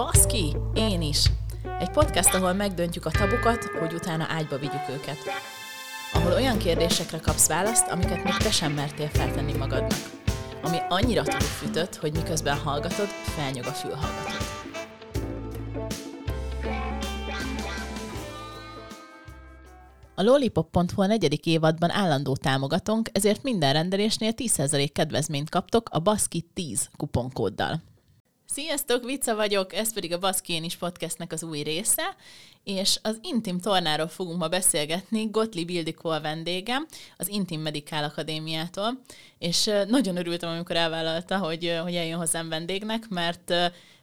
Baszki, én is! Egy podcast, ahol megdöntjük a tabukat, hogy utána ágyba vigyük őket. Ahol olyan kérdésekre kapsz választ, amiket még te sem mertél feltenni magadnak. Ami annyira túlfűtött, hogy miközben hallgatod, felnyog a fülhallgatód. A lollipop.hu a negyedik évadban állandó támogatónk, ezért minden rendelésnél 10% kedvezményt kaptok a Baszki 10 kuponkóddal. Sziasztok, Vica vagyok, ez pedig a Baszkén is podcastnek az új része, és az Intim Tornáról fogunk ma beszélgetni, Gottlieb Ildikó a vendégem, az Intim Medical Akadémiától, és nagyon örültem, amikor elvállalta, hogy, hogy eljön hozzám vendégnek, mert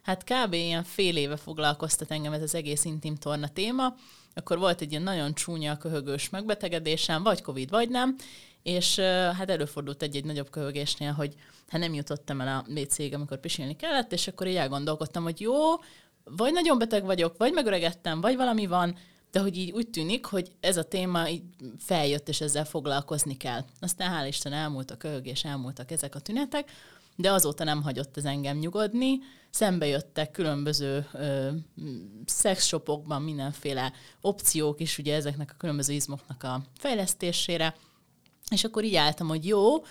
hát kb. ilyen fél éve foglalkoztat engem ez az egész Intim Torna téma, akkor volt egy ilyen nagyon csúnya, köhögős megbetegedésem, vagy Covid, vagy nem, és hát előfordult egy-egy nagyobb köhögésnél, hogy hát nem jutottam el a WC-ig, amikor pisilni kellett, és akkor így elgondolkodtam, hogy jó, vagy nagyon beteg vagyok, vagy megöregettem, vagy valami van, de hogy így úgy tűnik, hogy ez a téma így feljött, és ezzel foglalkozni kell. Aztán hál' Isten elmúlt a köhögés, elmúltak ezek a tünetek, de azóta nem hagyott ez engem nyugodni. Szembe jöttek különböző ö, szexshopokban mindenféle opciók is, ugye ezeknek a különböző izmoknak a fejlesztésére, és akkor így álltam, hogy jó,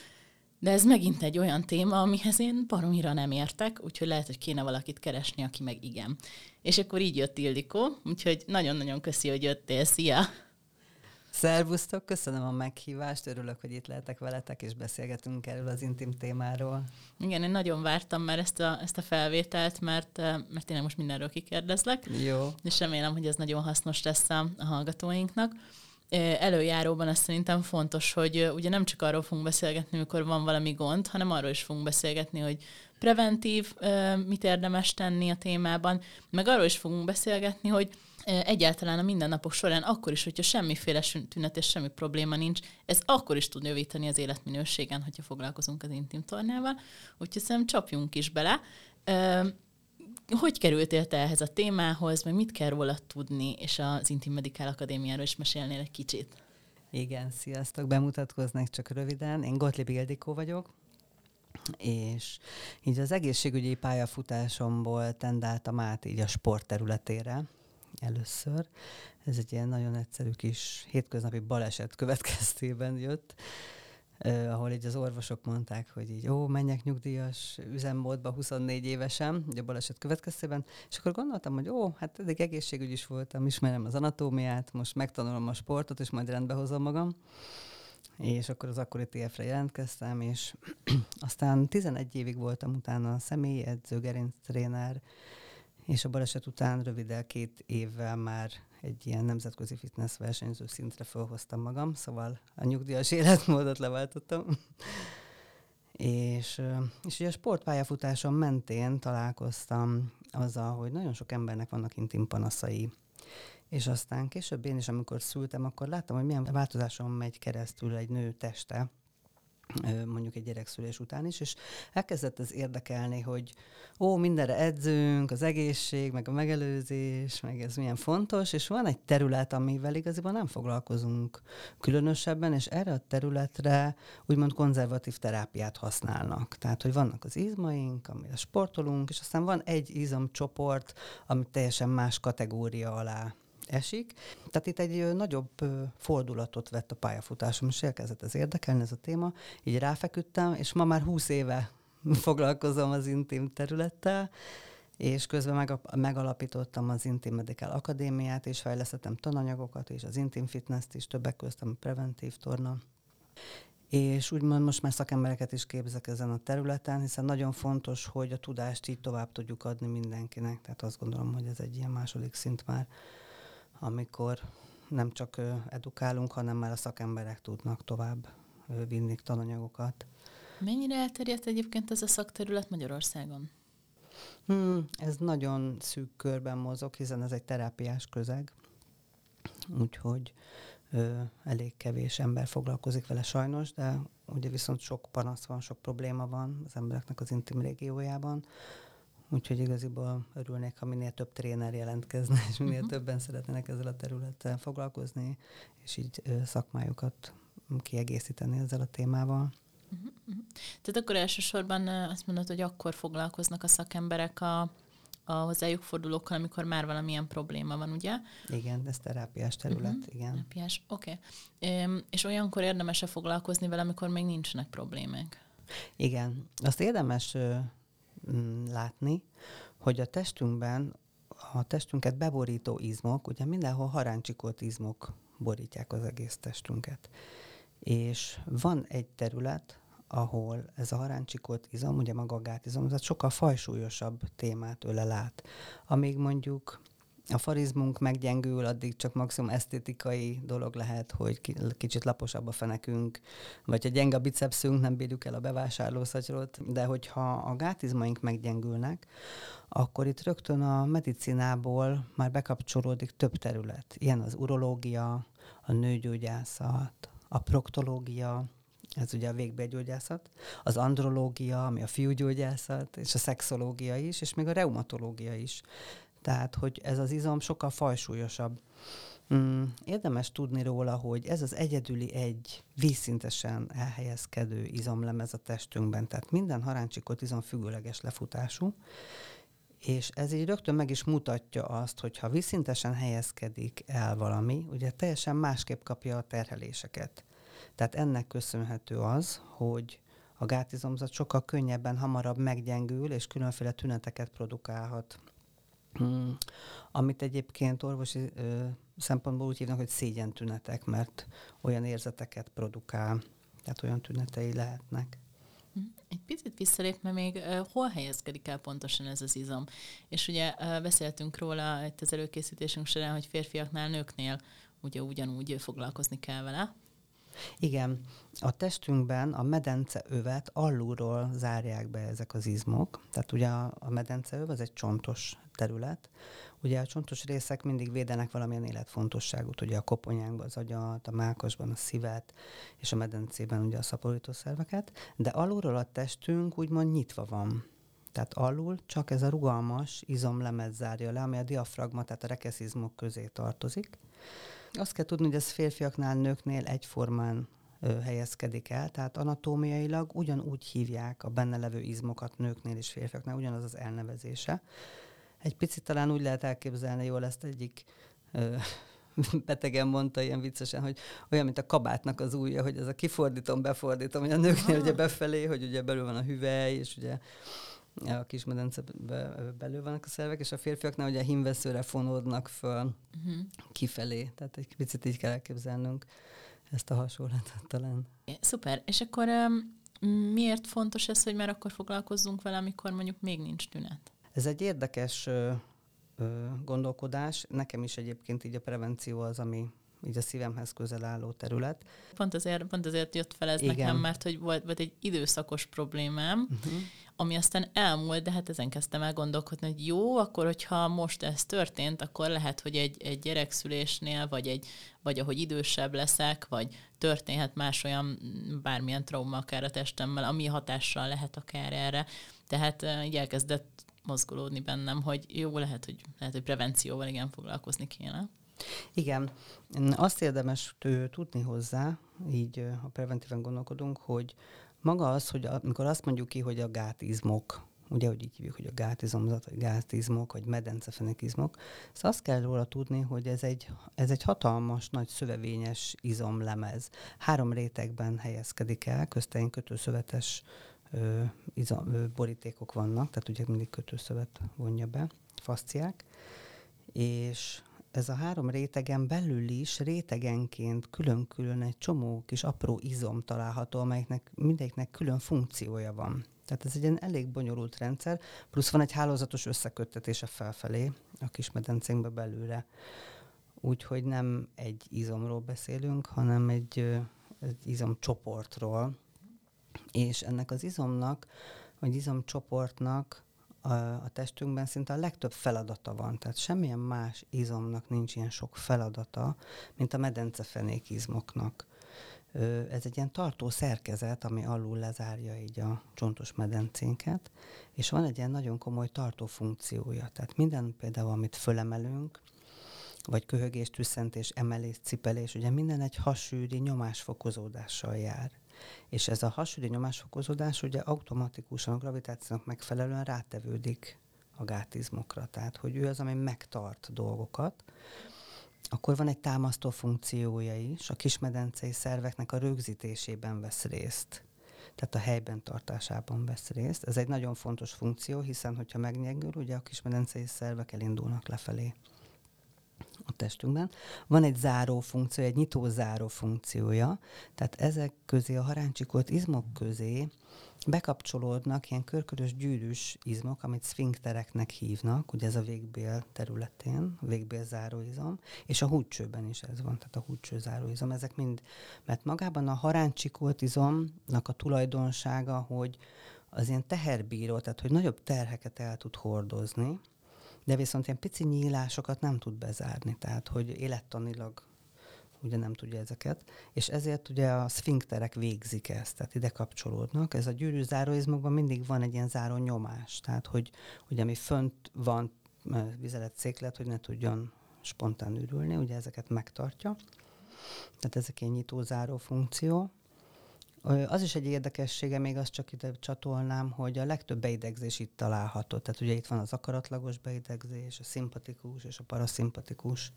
de ez megint egy olyan téma, amihez én baromira nem értek, úgyhogy lehet, hogy kéne valakit keresni, aki meg igen. És akkor így jött Ildikó, úgyhogy nagyon-nagyon köszi, hogy jöttél. Szia! Szervusztok, köszönöm a meghívást, örülök, hogy itt lehetek veletek, és beszélgetünk erről az intim témáról. Igen, én nagyon vártam már ezt a, ezt a felvételt, mert, mert tényleg most mindenről kikérdezlek. Jó. És remélem, hogy ez nagyon hasznos lesz a, a hallgatóinknak előjáróban azt szerintem fontos, hogy ugye nem csak arról fogunk beszélgetni, amikor van valami gond, hanem arról is fogunk beszélgetni, hogy preventív, mit érdemes tenni a témában, meg arról is fogunk beszélgetni, hogy egyáltalán a mindennapok során akkor is, hogyha semmiféle tünet és semmi probléma nincs, ez akkor is tud javítani az életminőségen, hogyha foglalkozunk az intim tornával. Úgyhogy szerintem csapjunk is bele hogy kerültél te ehhez a témához, meg mit kell róla tudni, és az Intim Medical Akadémiáról is mesélnél egy kicsit? Igen, sziasztok, bemutatkoznék csak röviden. Én Gottlieb Ildikó vagyok, és így az egészségügyi pályafutásomból tendáltam át így a sport területére először. Ez egy ilyen nagyon egyszerű kis hétköznapi baleset következtében jött Uh, ahol így az orvosok mondták, hogy így, ó, menjek nyugdíjas üzemmódba 24 évesen, ugye a baleset következtében, és akkor gondoltam, hogy ó, hát eddig egészségügy is voltam, ismerem az anatómiát, most megtanulom a sportot, és majd rendbe hozom magam. És akkor az akkori TF-re jelentkeztem, és aztán 11 évig voltam utána személyi edző, gerinc tréner, és a baleset után röviddel két évvel már egy ilyen nemzetközi fitness versenyző szintre felhoztam magam, szóval a nyugdíjas életmódot leváltottam. és, és ugye a sportpályafutásom mentén találkoztam azzal, hogy nagyon sok embernek vannak intim panaszai. És aztán később én is, amikor szültem, akkor láttam, hogy milyen változáson megy keresztül egy nő teste, mondjuk egy gyerekszülés után is, és elkezdett ez érdekelni, hogy ó, mindenre edzünk, az egészség, meg a megelőzés, meg ez milyen fontos, és van egy terület, amivel igaziból nem foglalkozunk különösebben, és erre a területre úgymond konzervatív terápiát használnak. Tehát, hogy vannak az izmaink, amire sportolunk, és aztán van egy izomcsoport, ami teljesen más kategória alá esik. Tehát itt egy nagyobb fordulatot vett a pályafutásom, és elkezdett ez érdekelni, ez a téma. Így ráfeküdtem, és ma már 20 éve foglalkozom az intim területtel, és közben meg, megalapítottam az Intim Medical Akadémiát, és fejlesztettem tananyagokat, és az Intim Fitness-t is, többek között a preventív torna. És úgymond most már szakembereket is képzek ezen a területen, hiszen nagyon fontos, hogy a tudást így tovább tudjuk adni mindenkinek. Tehát azt gondolom, hogy ez egy ilyen második szint már amikor nem csak edukálunk, hanem már a szakemberek tudnak tovább vinni tananyagokat. Mennyire elterjedt egyébként ez a szakterület Magyarországon? Hmm, ez nagyon szűk körben mozog, hiszen ez egy terápiás közeg, úgyhogy ö, elég kevés ember foglalkozik vele sajnos, de ugye viszont sok panasz van, sok probléma van az embereknek az intim régiójában, Úgyhogy igaziból örülnék, ha minél több tréner jelentkezne, és minél uh-huh. többen szeretnének ezzel a területtel foglalkozni, és így szakmájukat kiegészíteni ezzel a témával. Uh-huh. Tehát akkor elsősorban azt mondod, hogy akkor foglalkoznak a szakemberek a, a hozzájuk fordulókkal, amikor már valamilyen probléma van, ugye? Igen, ez terápiás terület, uh-huh. igen. Terápiás, oké. Okay. És olyankor érdemes-e foglalkozni vele, amikor még nincsenek problémák? Igen, azt érdemes látni, hogy a testünkben a testünket beborító izmok, ugye mindenhol haráncsikott izmok borítják az egész testünket. És van egy terület, ahol ez a haráncsikott izom, ugye maga a gátizom, ez sokkal fajsúlyosabb témát ölel át. Amíg mondjuk a farizmunk meggyengül, addig csak maximum esztétikai dolog lehet, hogy kicsit laposabb a fenekünk, vagy ha gyenge a bicepsünk, nem bírjuk el a bevásárlószatyrot, de hogyha a gátizmaink meggyengülnek, akkor itt rögtön a medicinából már bekapcsolódik több terület. Ilyen az urológia, a nőgyógyászat, a proktológia, ez ugye a végbegyógyászat, az andrológia, ami a fiúgyógyászat, és a szexológia is, és még a reumatológia is. Tehát, hogy ez az izom sokkal fajsúlyosabb. Mm, érdemes tudni róla, hogy ez az egyedüli egy vízszintesen elhelyezkedő izomlemez a testünkben, tehát minden haráncsikot izom függőleges lefutású, és ez így rögtön meg is mutatja azt, hogy ha vízszintesen helyezkedik el valami, ugye teljesen másképp kapja a terheléseket. Tehát ennek köszönhető az, hogy a gátizomzat sokkal könnyebben, hamarabb meggyengül, és különféle tüneteket produkálhat. Hmm. Amit egyébként orvosi ö, szempontból úgy hívnak, hogy szégyen tünetek, mert olyan érzeteket produkál, tehát olyan tünetei lehetnek. Hm. Egy picit visszalépve még, hol helyezkedik el pontosan ez az izom? És ugye uh, beszéltünk róla itt az előkészítésünk során, hogy férfiaknál, nőknél ugye ugyanúgy foglalkozni kell vele. Igen, a testünkben a medence övet alulról zárják be ezek az izmok. Tehát ugye a, a medenceöv az egy csontos terület. Ugye a csontos részek mindig védenek valamilyen életfontosságot, ugye a koponyánkban az agyat, a mákosban a szívet, és a medencében ugye a szaporító szerveket, de alulról a testünk úgymond nyitva van. Tehát alul csak ez a rugalmas izomlemez zárja le, ami a diafragma, tehát a rekeszizmok közé tartozik. Azt kell tudni, hogy ez férfiaknál, nőknél egyformán helyezkedik el, tehát anatómiailag ugyanúgy hívják a benne levő izmokat nőknél és férfiaknál, ugyanaz az elnevezése. Egy picit talán úgy lehet elképzelni, jól ezt egyik ö, betegen mondta ilyen viccesen, hogy olyan, mint a kabátnak az ujja, hogy ez a kifordítom, befordítom, hogy a nőknél ugye befelé, hogy ugye belül van a hüvely, és ugye a kis medence belül vannak a szervek, és a férfiaknál ugye a hímveszőre fonódnak föl uh-huh. kifelé. Tehát egy picit így kell elképzelnünk ezt a hasonlatot talán. Szuper. És akkor miért fontos ez, hogy már akkor foglalkozzunk vele, amikor mondjuk még nincs tünet? Ez egy érdekes ö, ö, gondolkodás. Nekem is egyébként így a prevenció az, ami így a szívemhez közel álló terület. Pont azért, pont azért jött fel ez Igen. nekem, mert hogy volt, volt egy időszakos problémám, uh-huh. ami aztán elmúlt, de hát ezen kezdtem el gondolkodni, hogy jó, akkor hogyha most ez történt, akkor lehet, hogy egy, egy gyerekszülésnél, vagy, egy, vagy ahogy idősebb leszek, vagy történhet más olyan bármilyen trauma akár a testemmel, ami hatással lehet akár erre. Tehát így elkezdett mozgolódni bennem, hogy jó, lehet, hogy, lehet, hogy prevencióval igen foglalkozni kéne. Igen, azt érdemes tudni hozzá, így ha preventíven gondolkodunk, hogy maga az, hogy amikor azt mondjuk ki, hogy a gátizmok, ugye, hogy így hívjuk, hogy a gátizomzat, vagy gátizmok, vagy medencefenekizmok, ezt azt kell róla tudni, hogy ez egy, ez egy hatalmas, nagy szövevényes izomlemez. Három rétegben helyezkedik el, köztein kötőszövetes ö, izom, ö, borítékok vannak, tehát ugye mindig kötőszövet vonja be, fasciák, és ez a három rétegen belül is rétegenként külön-külön egy csomó kis apró izom található, amelyeknek mindegyiknek külön funkciója van. Tehát ez egy ilyen elég bonyolult rendszer, plusz van egy hálózatos összeköttetése felfelé a kis medencénkbe belőle. Úgyhogy nem egy izomról beszélünk, hanem egy, egy izomcsoportról. És ennek az izomnak, vagy izomcsoportnak a, a testünkben szinte a legtöbb feladata van. Tehát semmilyen más izomnak nincs ilyen sok feladata, mint a medencefenék izmoknak. Ez egy ilyen tartó szerkezet, ami alul lezárja így a csontos medencénket, és van egy ilyen nagyon komoly tartó funkciója. Tehát minden például, amit fölemelünk, vagy köhögés, tüsszentés, emelés, cipelés, ugye minden egy hasűri nyomásfokozódással jár. És ez a hasüli nyomásfokozódás ugye automatikusan a gravitációnak megfelelően rátevődik a gátizmokra. Tehát, hogy ő az, ami megtart dolgokat. Akkor van egy támasztó funkciója is, a kismedencei szerveknek a rögzítésében vesz részt tehát a helyben tartásában vesz részt. Ez egy nagyon fontos funkció, hiszen hogyha megnyengül, ugye a kismedencei szervek elindulnak lefelé a testünkben. Van egy záró funkció, egy nyitó záró funkciója, tehát ezek közé, a haráncsikott izmok közé bekapcsolódnak ilyen körkörös gyűrűs izmok, amit szfinktereknek hívnak, ugye ez a végbél területén, végbél záróizom, és a húcsőben is ez van, tehát a húcső záróizom. Ezek mind, mert magában a haráncsikót izomnak a tulajdonsága, hogy az ilyen teherbíró, tehát hogy nagyobb terheket el tud hordozni, de viszont ilyen pici nyílásokat nem tud bezárni, tehát hogy élettanilag ugye nem tudja ezeket, és ezért ugye a szfinkterek végzik ezt, tehát ide kapcsolódnak. Ez a gyűrű záróizmokban mindig van egy ilyen záró nyomás, tehát hogy ugye ami fönt van vizelet széklet, hogy ne tudjon spontán ürülni, ugye ezeket megtartja. Tehát ezek egy nyitó-záró funkció. Az is egy érdekessége, még azt csak ide csatolnám, hogy a legtöbb beidegzés itt található. Tehát ugye itt van az akaratlagos beidegzés, a szimpatikus és a paraszimpatikus.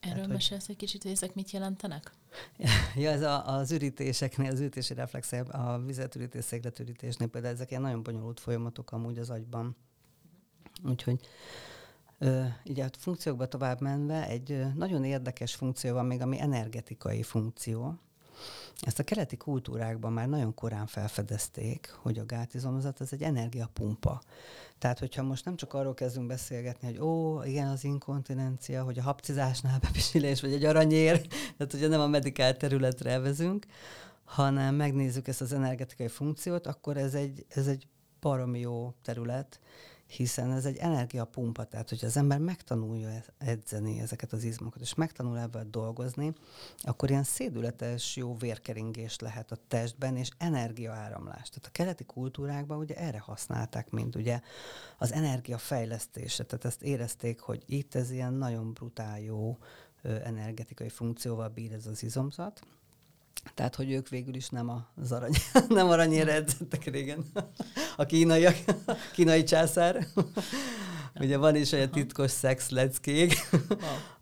Erről Tehát, mesélsz hogy... egy kicsit, hogy ezek mit jelentenek? ja, ez a, az ürítéseknél, az ürítési reflex, a vizetürítés, szégletürítésnél például ezek ilyen nagyon bonyolult folyamatok amúgy az agyban. Úgyhogy Ö, így a funkciókba tovább menve egy nagyon érdekes funkció van még, ami energetikai funkció, ezt a keleti kultúrákban már nagyon korán felfedezték, hogy a gátizomzat az egy energiapumpa. Tehát, hogyha most nem csak arról kezdünk beszélgetni, hogy ó, igen, az inkontinencia, hogy a hapcizásnál bepisilés, vagy egy aranyér, tehát ugye nem a medikál területre elvezünk, hanem megnézzük ezt az energetikai funkciót, akkor ez egy, ez egy baromi jó terület, hiszen ez egy energiapumpa, tehát hogyha az ember megtanulja e- edzeni ezeket az izmokat, és megtanul ebben dolgozni, akkor ilyen szédületes jó vérkeringés lehet a testben, és energiaáramlás. Tehát a keleti kultúrákban ugye erre használták, mint ugye az energiafejlesztése, tehát ezt érezték, hogy itt ez ilyen nagyon brutál jó energetikai funkcióval bír ez az izomzat, tehát, hogy ők végül is nem az arany, nem aranyére edzettek régen. A kínaiak, a kínai császár. ugye van is egy titkos szex leckék,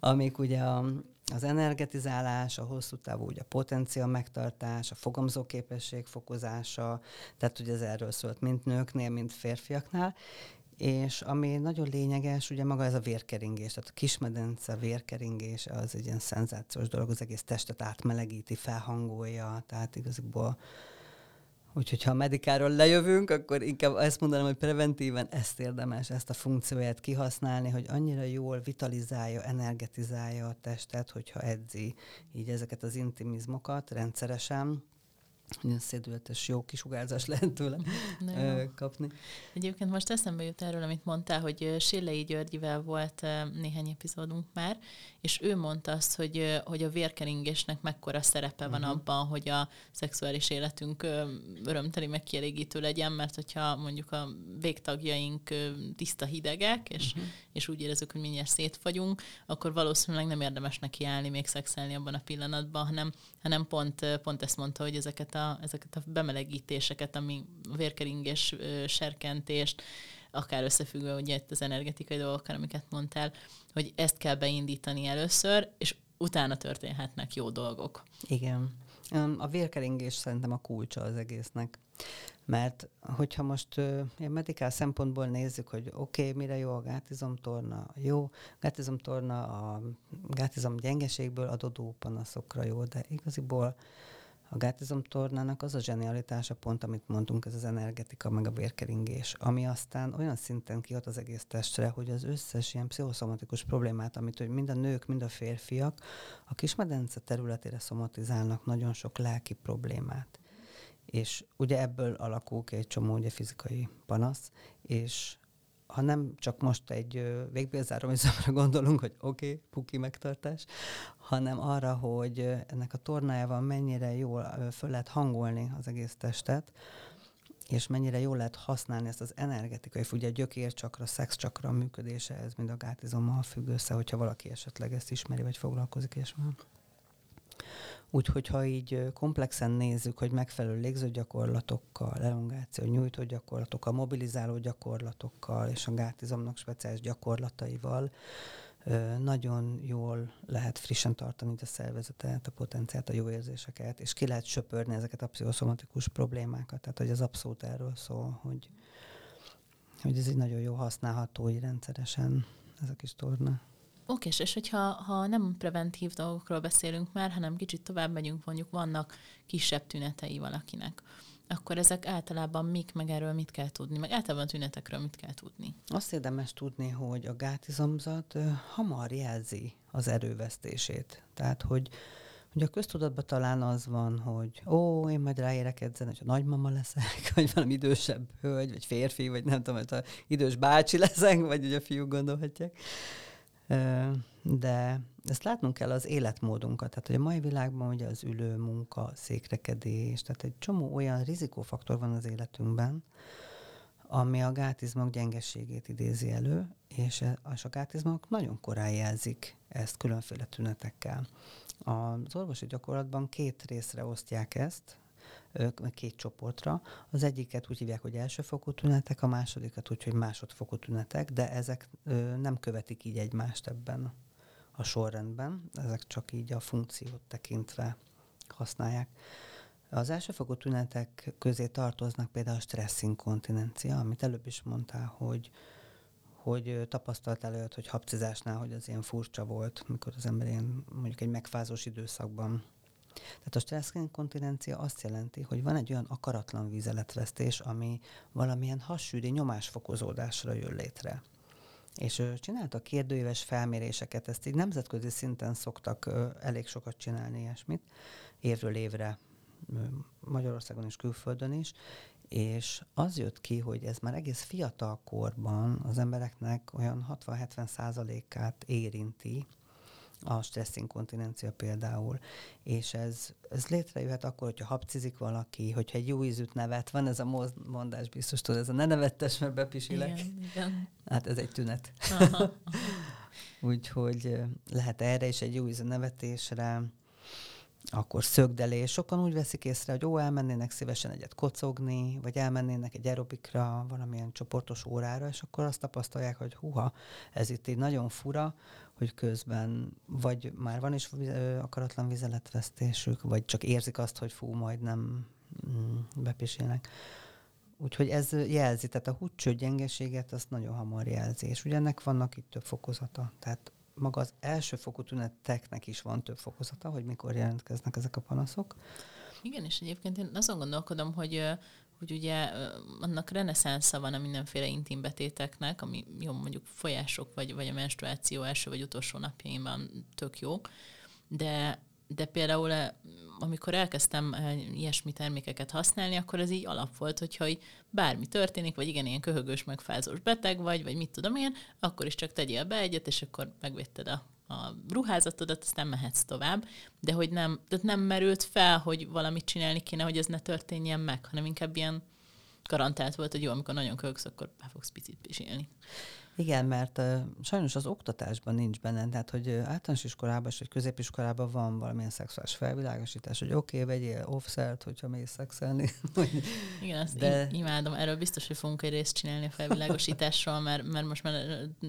amik ugye a, az energetizálás, a hosszú távú ugye a potencia megtartás, a fogamzóképesség fokozása, tehát ugye ez erről szólt, mint nőknél, mint férfiaknál, és ami nagyon lényeges, ugye maga ez a vérkeringés, tehát a kismedence vérkeringés az egy ilyen szenzációs dolog, az egész testet átmelegíti, felhangolja, tehát igazából Úgyhogy ha a medikáról lejövünk, akkor inkább ezt mondanám, hogy preventíven ezt érdemes, ezt a funkcióját kihasználni, hogy annyira jól vitalizálja, energetizálja a testet, hogyha edzi így ezeket az intimizmokat rendszeresen, nagyon szédületes, jó kisugárzás lehet tőle ö, kapni. Egyébként most eszembe jut erről, amit mondtál, hogy Sillei Györgyivel volt néhány epizódunk már, és ő mondta azt, hogy, hogy a vérkeringésnek mekkora szerepe van uh-huh. abban, hogy a szexuális életünk örömteli, meg kielégítő legyen, mert hogyha mondjuk a végtagjaink tiszta hidegek, és, uh-huh. és úgy érezzük, hogy mindjárt szétfagyunk, akkor valószínűleg nem érdemes nekiállni még szexelni abban a pillanatban, hanem, hanem pont, pont ezt mondta, hogy ezeket a, ezeket a bemelegítéseket, ami vérkeringés, serkentést, akár összefüggve ugye itt az energetikai dolgokkal, amiket mondtál, hogy ezt kell beindítani először, és utána történhetnek jó dolgok. Igen. A vérkeringés szerintem a kulcsa az egésznek. Mert hogyha most ilyen medikál szempontból nézzük, hogy oké, okay, mire jó a gátizomtorna, jó, gátizomtorna a gátizom gyengeségből adódó panaszokra jó, de igaziból a gátizomtornának az a zsenialitása pont, amit mondtunk, ez az energetika, meg a vérkeringés, ami aztán olyan szinten kihat az egész testre, hogy az összes ilyen pszichoszomatikus problémát, amit hogy mind a nők, mind a férfiak a kismedence területére szomatizálnak nagyon sok lelki problémát. És ugye ebből alakul ki egy csomó ugye fizikai panasz, és ha nem csak most egy végbélzáróműzemre gondolunk, hogy oké, okay, puki megtartás, hanem arra, hogy ennek a tornájával mennyire jól föl lehet hangolni az egész testet, és mennyire jól lehet használni ezt az energetikai, ugye a gyökércsakra, szexcsakra működése, ez mind a gátizommal függ össze, hogyha valaki esetleg ezt ismeri, vagy foglalkozik, és van. Úgyhogy ha így komplexen nézzük, hogy megfelelő légzőgyakorlatokkal, elongáció, nyújtó gyakorlatokkal, mobilizáló gyakorlatokkal és a gátizomnak speciális gyakorlataival nagyon jól lehet frissen tartani a szervezetet, a potenciált, a jó érzéseket, és ki lehet söpörni ezeket a pszichoszomatikus problémákat. Tehát, hogy ez abszolút erről szól, hogy, hogy ez egy nagyon jó használható így rendszeresen, ez a kis torna. Oké, és hogyha ha nem preventív dolgokról beszélünk már, hanem kicsit tovább megyünk, mondjuk vannak kisebb tünetei valakinek, akkor ezek általában mik, meg erről mit kell tudni, meg általában a tünetekről mit kell tudni? Azt érdemes tudni, hogy a gátizomzat hamar jelzi az erővesztését. Tehát, hogy hogy a köztudatban talán az van, hogy ó, én majd ráérek edzeni, hogy a nagymama leszek, vagy valami idősebb hölgy, vagy férfi, vagy nem tudom, hogy idős bácsi leszek, vagy ugye a fiúk gondolhatják de ezt látnunk kell az életmódunkat. Tehát, hogy a mai világban ugye az ülő munka, székrekedés, tehát egy csomó olyan rizikófaktor van az életünkben, ami a gátizmok gyengességét idézi elő, és, e, a gátizmok nagyon korán jelzik ezt különféle tünetekkel. Az orvosi gyakorlatban két részre osztják ezt, két csoportra. Az egyiket úgy hívják, hogy elsőfokú tünetek, a másodikat úgy, hogy másodfokú tünetek, de ezek nem követik így egymást ebben a sorrendben, ezek csak így a funkciót tekintve használják. Az elsőfokú tünetek közé tartoznak például a stresszinkontinencia, amit előbb is mondtál, hogy hogy tapasztaltál olyat, hogy habcizásnál, hogy az ilyen furcsa volt, mikor az ember ilyen mondjuk egy megfázós időszakban tehát a stresszkontinencia azt jelenti, hogy van egy olyan akaratlan vízeletvesztés, ami valamilyen hassűri nyomásfokozódásra jön létre. És csináltak kérdőéves felméréseket, ezt így nemzetközi szinten szoktak elég sokat csinálni ilyesmit, évről évre Magyarországon és külföldön is, és az jött ki, hogy ez már egész fiatal korban az embereknek olyan 60-70 százalékát érinti, a stresszinkontinencia például, és ez, ez létrejöhet akkor, hogyha habcizik valaki, hogyha egy jó ízűt nevet, van ez a mondás biztos, tudod, ez a ne nevettes, mert bepisilek. Igen, igen. Hát ez egy tünet. Úgyhogy lehet erre is egy jó ízű nevetésre, akkor szögdelés. Sokan úgy veszik észre, hogy ó, elmennének szívesen egyet kocogni, vagy elmennének egy aerobikra, valamilyen csoportos órára, és akkor azt tapasztalják, hogy huha, ez itt így nagyon fura, hogy közben vagy már van is akaratlan vizeletvesztésük, vagy csak érzik azt, hogy fú, majd nem mm, bepisélnek. Úgyhogy ez jelzi, tehát a húcső gyengeséget azt nagyon hamar jelzi, és ugye ennek vannak itt több fokozata. Tehát maga az első fokú tüneteknek is van több fokozata, hogy mikor jelentkeznek ezek a panaszok. Igen, és egyébként én azon gondolkodom, hogy hogy ugye annak reneszánsza van a mindenféle intim betéteknek, ami jó, mondjuk folyások, vagy, vagy a menstruáció első vagy utolsó napjaimban tök jó, de, de például amikor elkezdtem ilyesmi termékeket használni, akkor ez így alap volt, hogyha így bármi történik, vagy igen, ilyen köhögős, megfázós beteg vagy, vagy mit tudom én, akkor is csak tegyél be egyet, és akkor megvédted a a ruházatodat, aztán mehetsz tovább, de hogy nem, tehát nem merült fel, hogy valamit csinálni kéne, hogy ez ne történjen meg, hanem inkább ilyen garantált volt, hogy jó, amikor nagyon kölksz, akkor be fogsz picit pisilni. Igen, mert uh, sajnos az oktatásban nincs benne, tehát hogy általános iskolában vagy középiskolában van valamilyen szexuális felvilágosítás, hogy oké, okay, vegyél offszert, hogyha mész szexelni. Igen, azt De... imádom. Erről biztos, hogy fogunk egy részt csinálni a felvilágosításról, mert, mert most már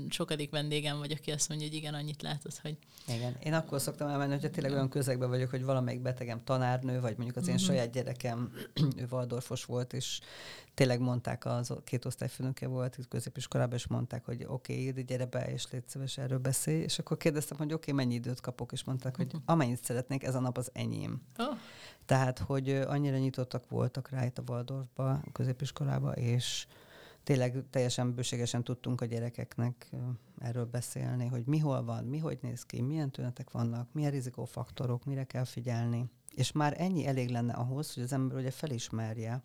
sokadik vendégem vagy, aki azt mondja, hogy igen, annyit látod, hogy... Igen, én akkor szoktam elmenni, hogyha tényleg olyan közegben vagyok, hogy valamelyik betegem tanárnő, vagy mondjuk az én uh-huh. saját gyerekem, ő Waldorfos volt, és tényleg mondták, az két osztályfőnöke volt középiskolában, és mondták, hogy oké, okay, gyere be, és légy szíves, erről beszélj. És akkor kérdeztem, hogy oké, okay, mennyi időt kapok, és mondták, hogy mhm. amennyit szeretnék, ez a nap az enyém. Oh. Tehát, hogy annyira nyitottak voltak rá itt a Waldorfba, középiskolába, és tényleg teljesen bőségesen tudtunk a gyerekeknek erről beszélni, hogy mi hol van, mi hogy néz ki, milyen tünetek vannak, milyen rizikófaktorok, mire kell figyelni. És már ennyi elég lenne ahhoz, hogy az ember ugye felismerje,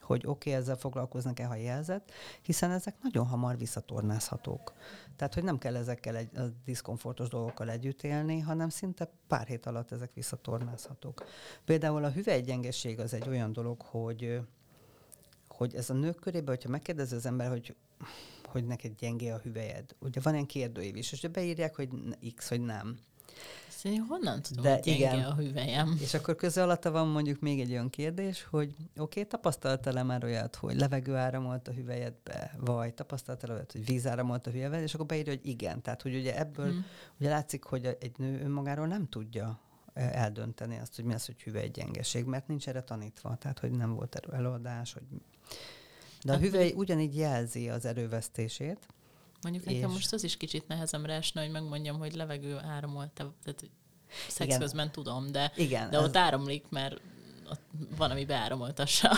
hogy oké, okay, ezzel foglalkoznak-e, ha jelzett, hiszen ezek nagyon hamar visszatornázhatók. Tehát, hogy nem kell ezekkel egy a diszkomfortos dolgokkal együtt élni, hanem szinte pár hét alatt ezek visszatornázhatók. Például a hüvelygyengeség az egy olyan dolog, hogy hogy ez a nők körében, hogyha megkérdezi az ember, hogy hogy neked gyengé a hüvelyed. Ugye van ilyen kérdőív is, és beírják, hogy X, hogy nem. Szerintem honnan tudom, De hogy igen. a hüvelyem? És akkor köze alatta van mondjuk még egy olyan kérdés, hogy oké, okay, tapasztaltál-e már olyat, hogy levegő áramolt a hüvelyedbe, vagy tapasztaltál olyat, hogy víz áramolt a hüvelyedbe, és akkor beírja, hogy igen. Tehát, hogy ugye ebből hmm. ugye látszik, hogy egy nő önmagáról nem tudja eldönteni azt, hogy mi az, hogy hüvely gyengeség, mert nincs erre tanítva, tehát hogy nem volt előadás, hogy... De a hát, hüvely ugyanígy jelzi az erővesztését, Mondjuk és... nekem most az is kicsit nehezemre esne, hogy megmondjam, hogy levegő áramolt, tehát szex igen. közben tudom, de, igen, de ott az... áramlik, mert ott van, ami beáramoltassa.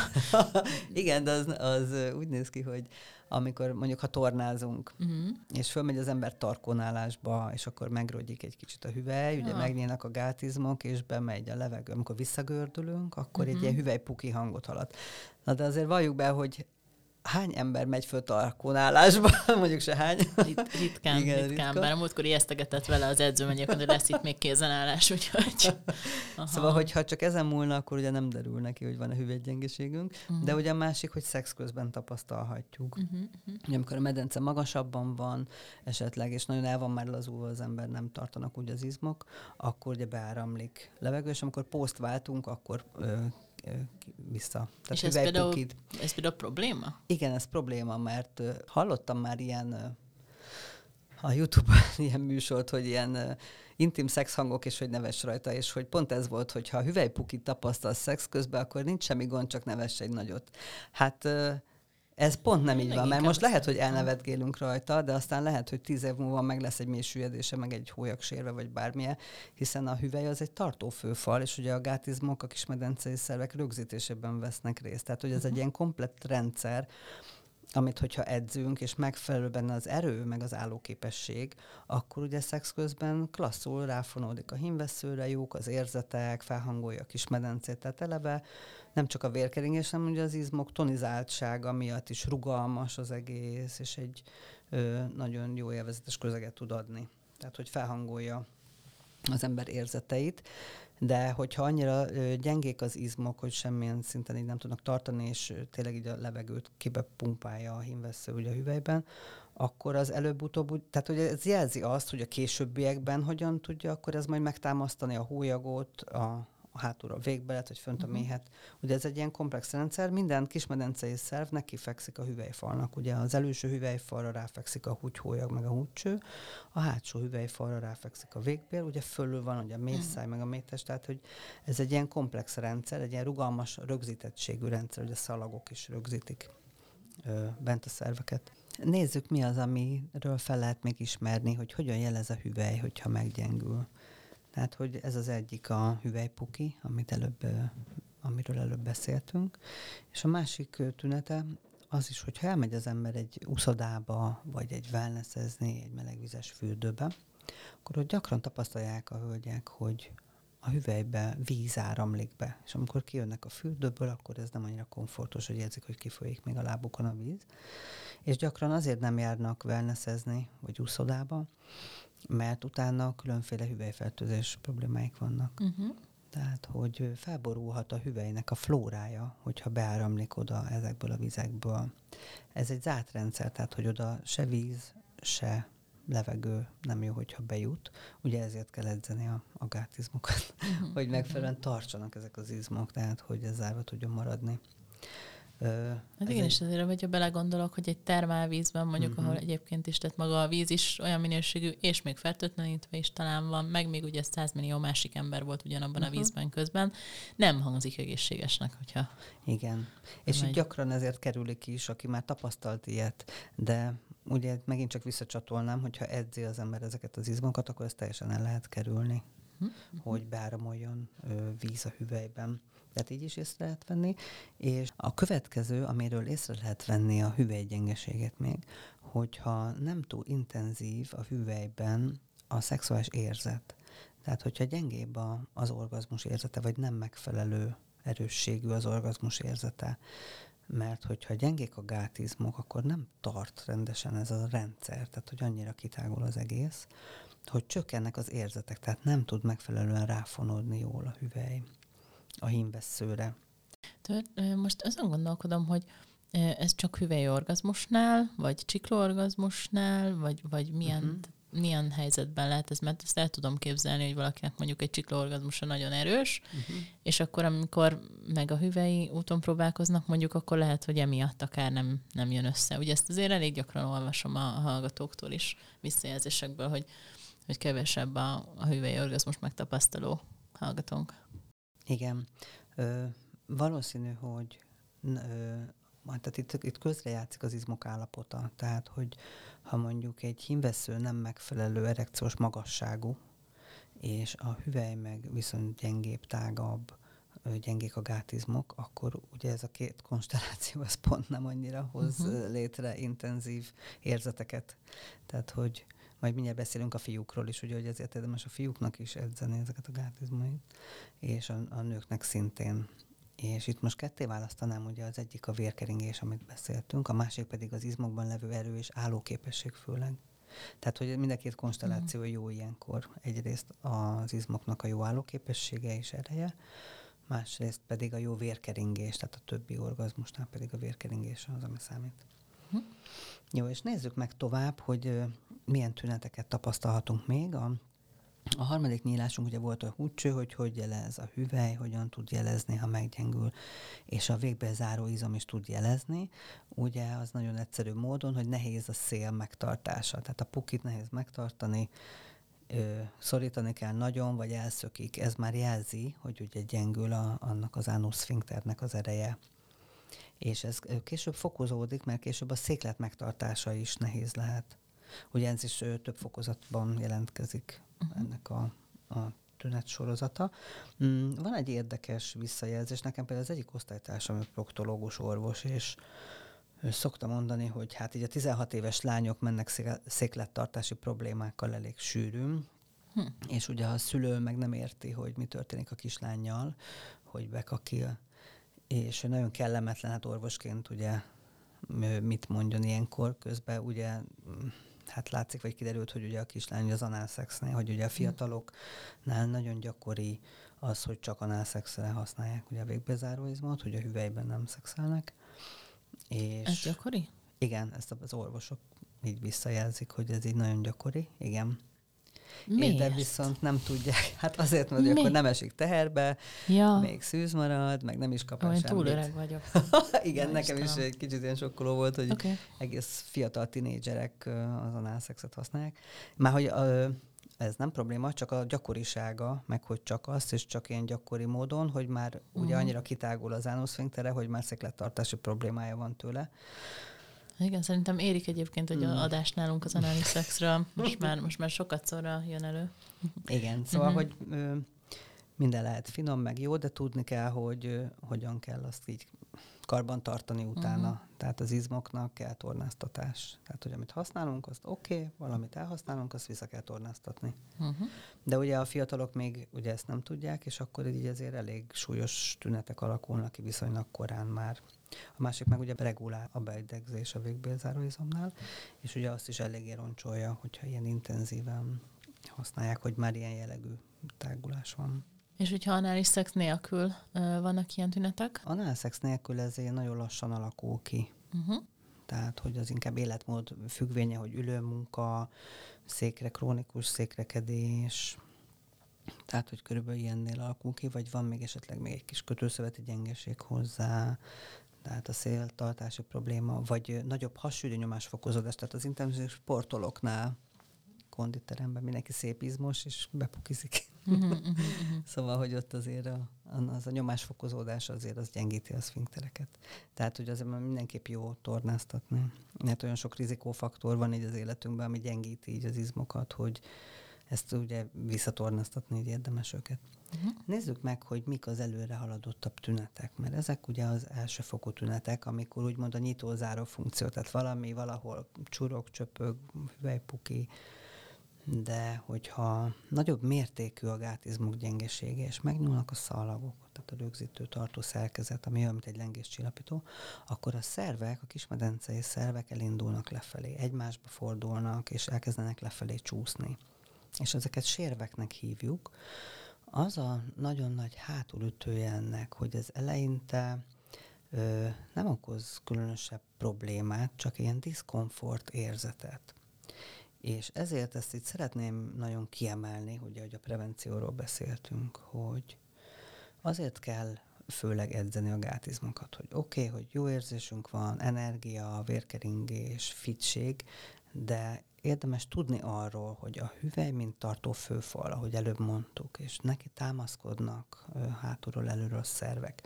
igen, de az, az úgy néz ki, hogy amikor mondjuk ha tornázunk, uh-huh. és fölmegy az ember tarkonálásba, és akkor megrogyik egy kicsit a hüvely, ja. ugye megnyílnak a gátizmok, és bemegy a levegő. Amikor visszagördülünk, akkor uh-huh. egy mhm. ilyen hüvelypuki hangot halad. Na de azért valljuk be, hogy hány ember megy föl tarkónálásba, mondjuk se hány. Rit, ritkán, Igen, ritkán, ritka. bár a múltkor ijesztegetett vele az edző, hogy lesz itt még kézenállás, úgyhogy... Aha. Szóval, hogyha csak ezen múlna, akkor ugye nem derül neki, hogy van a hüvelygyengeségünk, uh-huh. de ugye a másik, hogy szex közben tapasztalhatjuk. Uh-huh, uh-huh. Amikor a medence magasabban van, esetleg, és nagyon el van már lazulva az ember, nem tartanak úgy az izmok, akkor ugye beáramlik levegő, és amikor poszt váltunk, akkor ö, vissza. Tehát És ez például, ez például probléma? Igen, ez probléma, mert hallottam már ilyen a YouTube-on ilyen műsort, hogy ilyen intim szexhangok, és hogy neves rajta, és hogy pont ez volt, hogy ha hüvelypukit tapasztal szex közben, akkor nincs semmi gond, csak neves egy nagyot. Hát ez pont nem így van, mert most lehet, hogy elnevetgélünk rajta, de aztán lehet, hogy tíz év múlva meg lesz egy mély meg egy sérve, vagy bármilyen, hiszen a hüvely az egy tartófőfal, és ugye a gátizmok, a kismedencei szervek rögzítésében vesznek részt. Tehát, hogy ez egy mhm. ilyen komplett rendszer, amit hogyha edzünk, és megfelelő benne az erő, meg az állóképesség, akkor ugye szex közben klasszul ráfonódik a hímveszőre, jók az érzetek, felhangolja a kis medencét, tehát eleve nem csak a vérkeringés, hanem ugye az izmok tonizáltsága miatt is rugalmas az egész, és egy ö, nagyon jó élvezetes közeget tud adni. Tehát, hogy felhangolja az ember érzeteit, de hogyha annyira gyengék az izmok, hogy semmilyen szinten így nem tudnak tartani, és tényleg így a levegőt kibepumpálja a hímvesző ugye a hüvelyben, akkor az előbb-utóbb, tehát hogy ez jelzi azt, hogy a későbbiekben hogyan tudja akkor ez majd megtámasztani a hólyagot, a, a hátulra a végbelet, vagy fönt a uh-huh. méhet. Ugye ez egy ilyen komplex rendszer, minden kismedencei szerv neki fekszik a hüvelyfalnak. Ugye az előső hüvelyfalra ráfekszik a húgyhólyag, meg a húgycső, a hátsó hüvelyfalra ráfekszik a végbél, ugye fölül van ugye a mészáj, uh-huh. meg a métes, tehát hogy ez egy ilyen komplex rendszer, egy ilyen rugalmas rögzítettségű rendszer, hogy a szalagok is rögzítik ö, bent a szerveket. Nézzük, mi az, amiről fel lehet még ismerni, hogy hogyan jelez a hüvely, hogyha meggyengül. Tehát, hogy ez az egyik a hüvelypuki, amit előbb, amiről előbb beszéltünk. És a másik tünete az is, hogyha elmegy az ember egy uszodába, vagy egy wellnessezni, egy melegvizes fürdőbe, akkor ott gyakran tapasztalják a hölgyek, hogy a hüvelybe víz áramlik be. És amikor kijönnek a fürdőből, akkor ez nem annyira komfortos, hogy érzik, hogy kifolyik még a lábukon a víz. És gyakran azért nem járnak wellnessezni, vagy úszodába, mert utána különféle hüvelyfertőzés problémáik vannak. Uh-huh. Tehát, hogy felborulhat a hüvelynek a flórája, hogyha beáramlik oda ezekből a vizekből. Ez egy zárt rendszer, tehát, hogy oda se víz, se levegő nem jó, hogyha bejut. Ugye ezért kell edzeni a, a gátizmokat, uh-huh. hogy megfelelően tartsanak ezek az izmok, tehát, hogy ez zárva tudjon maradni. Hát igen, és azért, hogyha belegondolok, hogy egy termálvízben mondjuk, uh-huh. ahol egyébként is, tehát maga a víz is olyan minőségű, és még fertőtlenítve is talán van, meg még ugye 100 millió másik ember volt ugyanabban uh-huh. a vízben közben, nem hangzik egészségesnek, hogyha... Igen, és megy. gyakran ezért kerülik is, aki már tapasztalt ilyet, de ugye megint csak visszacsatolnám, hogyha edzi az ember ezeket az izmokat, akkor ezt teljesen el lehet kerülni, uh-huh. hogy beáramoljon víz a hüvelyben tehát így is észre lehet venni. És a következő, amiről észre lehet venni a hüvelygyengeséget még, hogyha nem túl intenzív a hüvelyben a szexuális érzet. Tehát, hogyha gyengébb a, az orgazmus érzete, vagy nem megfelelő erősségű az orgazmus érzete, mert hogyha gyengék a gátizmok, akkor nem tart rendesen ez a rendszer, tehát hogy annyira kitágul az egész, hogy csökkennek az érzetek, tehát nem tud megfelelően ráfonódni jól a hüvely a hímvesszőre. Most azon gondolkodom, hogy ez csak hüvely orgazmusnál, vagy csiklóorgazmusnál, vagy, vagy milyen, uh-huh. milyen helyzetben lehet ez, mert ezt el tudom képzelni, hogy valakinek mondjuk egy csiklóorgazmusa nagyon erős, uh-huh. és akkor amikor meg a hüvei úton próbálkoznak, mondjuk akkor lehet, hogy emiatt akár nem, nem jön össze. Ugye ezt azért elég gyakran olvasom a, a hallgatóktól is visszajelzésekből, hogy, hogy kevesebb a, a hüvei orgazmus megtapasztaló hallgatónk. Igen. Ö, valószínű, hogy ö, tehát itt, itt közrejátszik az izmok állapota. Tehát, hogy ha mondjuk egy hímvesző nem megfelelő erekciós magasságú, és a hüvely meg viszont gyengébb, tágabb, gyengék a gátizmok, akkor ugye ez a két konstelláció az pont nem annyira hoz uh-huh. létre intenzív érzeteket. Tehát, hogy majd mindjárt beszélünk a fiúkról is, ugye, hogy ezért érdemes a fiúknak is edzeni ezeket a gátizmait, és a, a nőknek szintén. És itt most ketté választanám, ugye az egyik a vérkeringés, amit beszéltünk, a másik pedig az izmokban levő erő és állóképesség főleg. Tehát, hogy mind a két konstelláció mm. jó ilyenkor. Egyrészt az izmoknak a jó állóképessége és ereje, másrészt pedig a jó vérkeringés, tehát a többi orgazmusnál pedig a vérkeringés az, ami számít. Mm. Jó, és nézzük meg tovább, hogy milyen tüneteket tapasztalhatunk még a a harmadik nyílásunk ugye volt a húcső, hogy hogy jelez a hüvely, hogyan tud jelezni, ha meggyengül, és a végbe záró izom is tud jelezni. Ugye az nagyon egyszerű módon, hogy nehéz a szél megtartása. Tehát a pukit nehéz megtartani, ö, szorítani kell nagyon, vagy elszökik. Ez már jelzi, hogy ugye gyengül a, annak az ánuszfinkternek az ereje. És ez később fokozódik, mert később a széklet megtartása is nehéz lehet. Ugye ez is több fokozatban jelentkezik uh-huh. ennek a, a tünet sorozata. Mm, van egy érdekes visszajelzés, nekem például az egyik osztálytársam, ő proktológus orvos, és ő szokta mondani, hogy hát így a 16 éves lányok mennek széklettartási problémákkal elég sűrűn, hm. és ugye a szülő meg nem érti, hogy mi történik a kislányjal, hogy bekakil, és ő nagyon kellemetlen, hát orvosként ugye mit mondjon ilyenkor, közben ugye hát látszik, vagy kiderült, hogy ugye a kislány az análszexnél, hogy ugye a fiataloknál nagyon gyakori az, hogy csak análszexre használják ugye a végbezáróizmot, hogy a hüvelyben nem szexelnek. És ez gyakori? Igen, ezt az orvosok így visszajelzik, hogy ez így nagyon gyakori, igen. Miért? De viszont nem tudják. Hát azért, mert akkor nem esik teherbe, ja. még szűz marad, meg nem is kap el túl öreg vagyok. Igen, Na nekem Istenem. is egy kicsit ilyen sokkoló volt, hogy okay. egész fiatal tinédzserek az análszexet használják. Már hogy ez nem probléma, csak a gyakorisága, meg hogy csak azt, és csak ilyen gyakori módon, hogy már uh-huh. ugye mhm. annyira kitágul az ánuszfinktere, hogy már szeklettartási problémája van tőle. Igen, szerintem érik egyébként egy mm. adás nálunk az anális szexről. Most már, most már sokat szóra jön elő. Igen, szóval, mm-hmm. hogy ö, minden lehet finom, meg jó, de tudni kell, hogy ö, hogyan kell azt így karban tartani utána. Uh-huh. Tehát az izmoknak kell tornáztatás. Tehát, hogy amit használunk, azt oké, okay, valamit elhasználunk, azt vissza kell tornáztatni. Uh-huh. De ugye a fiatalok még ugye ezt nem tudják, és akkor így azért elég súlyos tünetek alakulnak ki viszonylag korán már. A másik meg ugye regulál a beidegzés a végbélzáróizomnál, és ugye azt is eléggé roncsolja, hogyha ilyen intenzíven használják, hogy már ilyen jellegű tágulás van. És hogyha anális szex nélkül vannak ilyen tünetek? Anális szex nélkül ez nagyon lassan alakul ki. Uh-huh. Tehát, hogy az inkább életmód függvénye, hogy ülőmunka, székre, krónikus székrekedés, tehát, hogy körülbelül ilyennél alakul ki, vagy van még esetleg még egy kis kötőszöveti gyengeség hozzá, tehát a széltartási probléma, vagy nagyobb hasügyi nyomásfokozódás, tehát az intenzív sportolóknál konditeremben mindenki szép izmos, és bepukizik. Uh-huh, uh-huh, uh-huh. szóval, hogy ott azért a, az a nyomásfokozódás azért az gyengíti a szfinktereket. Tehát, hogy azért mindenképp jó tornáztatni. Mert olyan sok rizikófaktor van így az életünkben, ami gyengíti így az izmokat, hogy ezt ugye visszatornáztatni, így érdemes őket. Uh-huh. Nézzük meg, hogy mik az előre haladottabb tünetek, mert ezek ugye az elsőfokú tünetek, amikor úgymond a nyitó-záró funkció, tehát valami valahol csurog, csöpög, hüvelypuki, de hogyha nagyobb mértékű a gátizmok gyengesége, és megnyúlnak a szalagok, tehát a rögzítő tartó szerkezet, ami olyan, mint egy lengéscsillapító, akkor a szervek, a kismedencei szervek elindulnak lefelé, egymásba fordulnak, és elkezdenek lefelé csúszni. És ezeket sérveknek hívjuk. Az a nagyon nagy hátulütője ennek, hogy ez eleinte ö, nem okoz különösebb problémát, csak ilyen diszkomfort érzetet És ezért ezt itt szeretném nagyon kiemelni, ugye, hogy a prevencióról beszéltünk, hogy azért kell főleg edzeni a gátizmokat, hogy oké, okay, hogy jó érzésünk van, energia, vérkeringés, fitség, de érdemes tudni arról, hogy a hüvely, mint tartó főfal, ahogy előbb mondtuk, és neki támaszkodnak hátulról, előről szervek.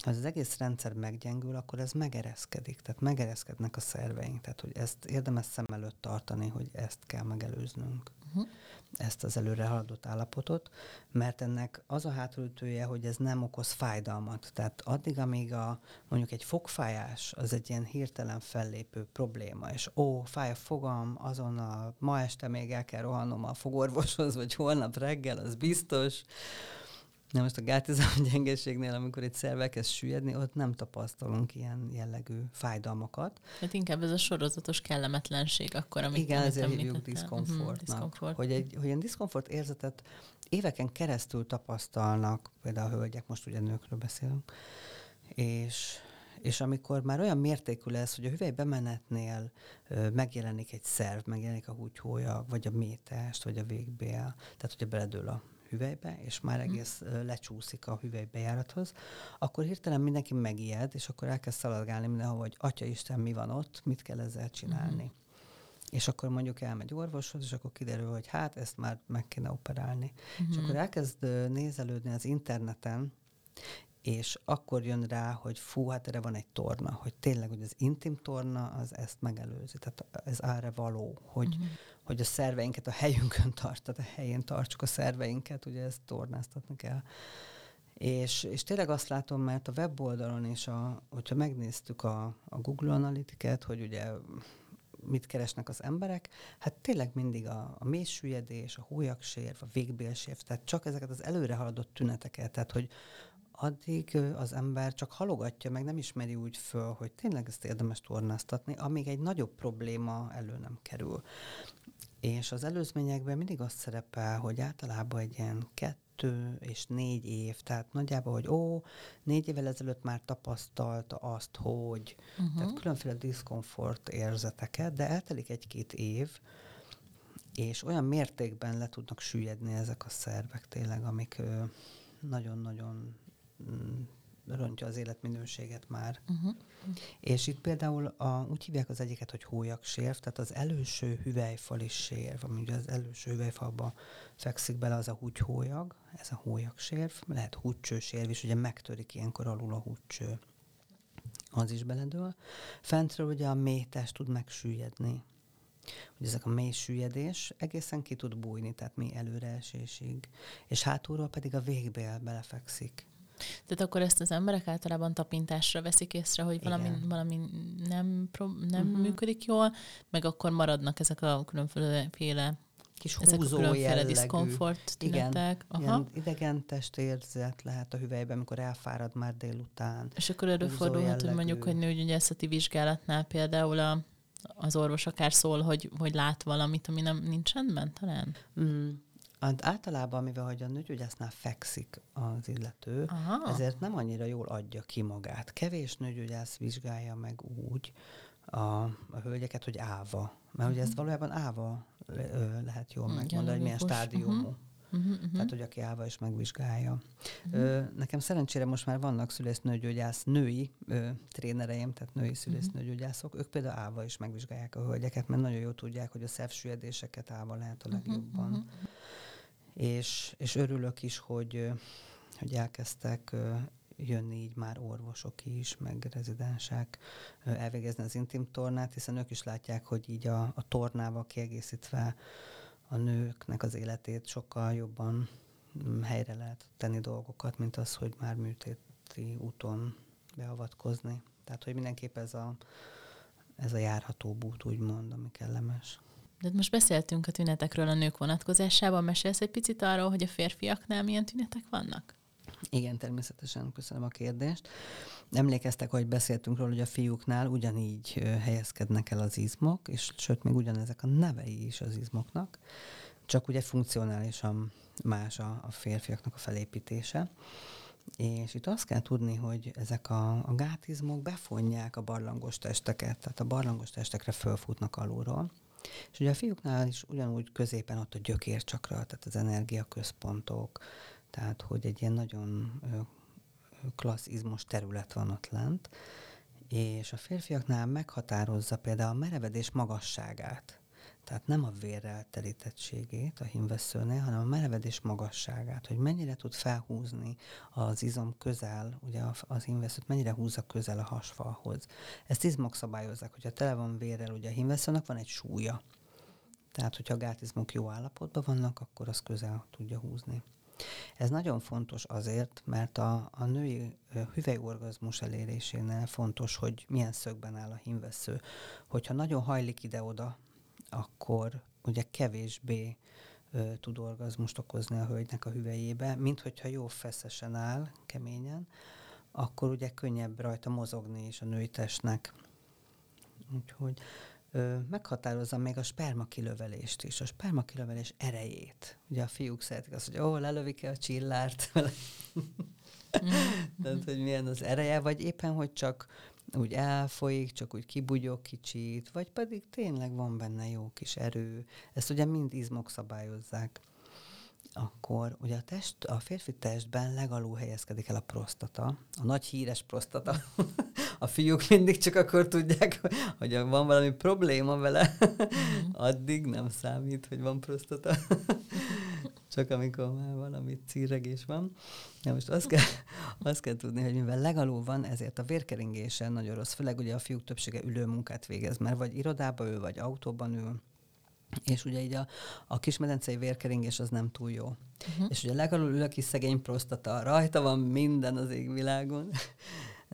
Ha az egész rendszer meggyengül, akkor ez megereszkedik, tehát megereszkednek a szerveink, tehát hogy ezt érdemes szem előtt tartani, hogy ezt kell megelőznünk. Uh-huh ezt az előre haladott állapotot, mert ennek az a hátulütője, hogy ez nem okoz fájdalmat. Tehát addig, amíg a, mondjuk egy fogfájás, az egy ilyen hirtelen fellépő probléma, és ó, fáj a fogam, azonnal ma este még el kell rohannom a fogorvoshoz, vagy holnap reggel, az biztos, Na most a gátizom gyengeségnél, amikor egy szerve kezd süllyedni, ott nem tapasztalunk ilyen jellegű fájdalmakat. Hát inkább ez a sorozatos kellemetlenség akkor, amit Igen, ezért hívjuk diszkomfortnak. Uh-huh, hogy egy hogy ilyen diszkomfort érzetet éveken keresztül tapasztalnak, például a hölgyek, most ugye nőkről beszélünk, és és amikor már olyan mértékű lesz, hogy a hüvely bemenetnél ö, megjelenik egy szerv, megjelenik a húgyhója, vagy a métest, vagy a végbél, tehát hogyha beledől a hüvelybe, és már mhm. egész mm. lecsúszik a hüvelybejárathoz, akkor hirtelen mindenki megijed, és akkor elkezd szaladgálni mindenhol, hogy Atya Isten, mi van ott, mit kell ezzel csinálni. Mm. És akkor mondjuk elmegy orvoshoz, és akkor kiderül, hogy hát ezt már meg kéne operálni. Mm-hmm. És akkor elkezd nézelődni az interneten, és akkor jön rá, hogy fú, hát erre van egy torna, hogy tényleg, hogy az intim torna, az ezt megelőzi. Tehát ez ára való, hogy, uh-huh hogy a szerveinket a helyünkön tart, tehát a helyén tartsuk a szerveinket, ugye ezt tornáztatni kell. És, és tényleg azt látom, mert a weboldalon is, a, hogyha megnéztük a, a Google Analytiket, hogy ugye mit keresnek az emberek, hát tényleg mindig a, a mélysüllyedés, a hólyaksérv, a végbélsérv, tehát csak ezeket az előre haladott tüneteket, tehát hogy addig az ember csak halogatja, meg nem ismeri úgy föl, hogy tényleg ezt érdemes tornáztatni, amíg egy nagyobb probléma elő nem kerül. És az előzményekben mindig azt szerepel, hogy általában egy ilyen kettő és négy év, tehát nagyjából, hogy ó, négy évvel ezelőtt már tapasztalta azt, hogy uh-huh. tehát különféle diszkomfort érzeteket, de eltelik egy-két év, és olyan mértékben le tudnak süllyedni ezek a szervek tényleg, amik nagyon-nagyon rontja az életminőséget már. Uh-huh. És itt például a, úgy hívják az egyiket, hogy sérv, tehát az előső hüvelyfal is sérv, ami ugye az előső hüvelyfalba fekszik bele, az a húgyhólyag, ez a sérv, lehet húgycsősérv is, ugye megtörik ilyenkor alul a húgycső. Az is beledől. Fentről ugye a mélytest tud megsüllyedni, hogy ezek a mély süllyedés egészen ki tud bújni, tehát mi előreesésig, és hátulról pedig a végbél belefekszik. Tehát akkor ezt az emberek általában tapintásra veszik észre, hogy valami, valami nem, nem uh-huh. működik jól, meg akkor maradnak ezek a különféle kis ezek húzó a különféle jellegű. diszkomfort tünetek. Igen, Aha. idegen testérzet lehet a hüvelyben, amikor elfárad már délután. És akkor előfordulhat, hogy mondjuk, hogy nőgyógyászati vizsgálatnál például a, az orvos akár szól, hogy, hogy lát valamit, ami nem nincs rendben talán? Mm. Hát általában, mivel hogy a nőgyógyásznál fekszik az illető, Aha. ezért nem annyira jól adja ki magát. Kevés nőgyógyász vizsgálja meg úgy a, a hölgyeket, hogy áva. Mert uh-huh. ugye ezt mhm. valójában áva lehet jól uh megmondani, hogy milyen stádiumú. Uh-huh. Uh-huh, uh-huh. Tehát, hogy aki állva is megvizsgálja. Uh-huh. Ö, nekem szerencsére most már vannak szülésznőgyógyász női ö, trénereim, tehát női szülésznőgyógyászok, ők például állva is megvizsgálják a hölgyeket, mert nagyon jól tudják, hogy a szervsüllyedéseket állva lehet a legjobban. Uh-huh és, és örülök is, hogy, hogy elkezdtek jönni így már orvosok is, meg rezidensek elvégezni az intim tornát, hiszen ők is látják, hogy így a, a tornával kiegészítve a nőknek az életét sokkal jobban mm, helyre lehet tenni dolgokat, mint az, hogy már műtéti úton beavatkozni. Tehát, hogy mindenképp ez a, ez a járható út, úgymond, ami kellemes. De most beszéltünk a tünetekről a nők vonatkozásában. Mesélsz egy picit arról, hogy a férfiaknál milyen tünetek vannak? Igen, természetesen. Köszönöm a kérdést. Emlékeztek, hogy beszéltünk róla, hogy a fiúknál ugyanígy helyezkednek el az izmok, és sőt, még ugyanezek a nevei is az izmoknak, csak ugye funkcionálisan más a, a férfiaknak a felépítése. És itt azt kell tudni, hogy ezek a, a gátizmok befonják a barlangos testeket, tehát a barlangos testekre fölfutnak alulról, És ugye a fiúknál is ugyanúgy középen ott a gyökércsakra, tehát az energiaközpontok, tehát hogy egy ilyen nagyon klassz izmos terület van ott lent, és a férfiaknál meghatározza például a merevedés magasságát. Tehát nem a vérrel telítettségét a hímveszőnél, hanem a merevedés magasságát, hogy mennyire tud felhúzni az izom közel, ugye az hímveszőt mennyire húzza közel a hasfalhoz. Ezt izmok szabályozzák, hogyha tele van vérrel, ugye a hímveszőnek van egy súlya. Tehát, hogyha a gátizmok jó állapotban vannak, akkor az közel tudja húzni. Ez nagyon fontos azért, mert a, a női hüvelyorgazmus elérésénél fontos, hogy milyen szögben áll a hímvesző. Hogyha nagyon hajlik ide-oda, akkor ugye kevésbé ö, tud orgazmust okozni a hölgynek a hüvelyébe, mint hogyha jó feszesen áll, keményen, akkor ugye könnyebb rajta mozogni is a női testnek. Úgyhogy ö, meghatározza még a sperma kilövelést is, a sperma kilövelés erejét. Ugye a fiúk szeretik azt, hogy ó, lelövik -e a csillárt. Mm-hmm. Tehát, hogy milyen az ereje, vagy éppen, hogy csak úgy elfolyik, csak úgy kibugyog kicsit, vagy pedig tényleg van benne jó kis erő. Ezt ugye mind izmok szabályozzák. Akkor ugye a, test, a férfi testben legalul helyezkedik el a prostata, a nagy híres prostata. a fiúk mindig csak akkor tudják, hogy van valami probléma vele, mm. addig nem számít, hogy van prostata csak amikor már valami círegés van. Ja, most azt kell, azt kell tudni, hogy mivel legalul van, ezért a vérkeringésen nagyon rossz, főleg ugye a fiúk többsége ülő munkát végez, mert vagy irodába ül, vagy autóban ül, és ugye így a, a kismedencei vérkeringés az nem túl jó. Uh-huh. És ugye legalul ül a kis szegény prostata, rajta van minden az égvilágon,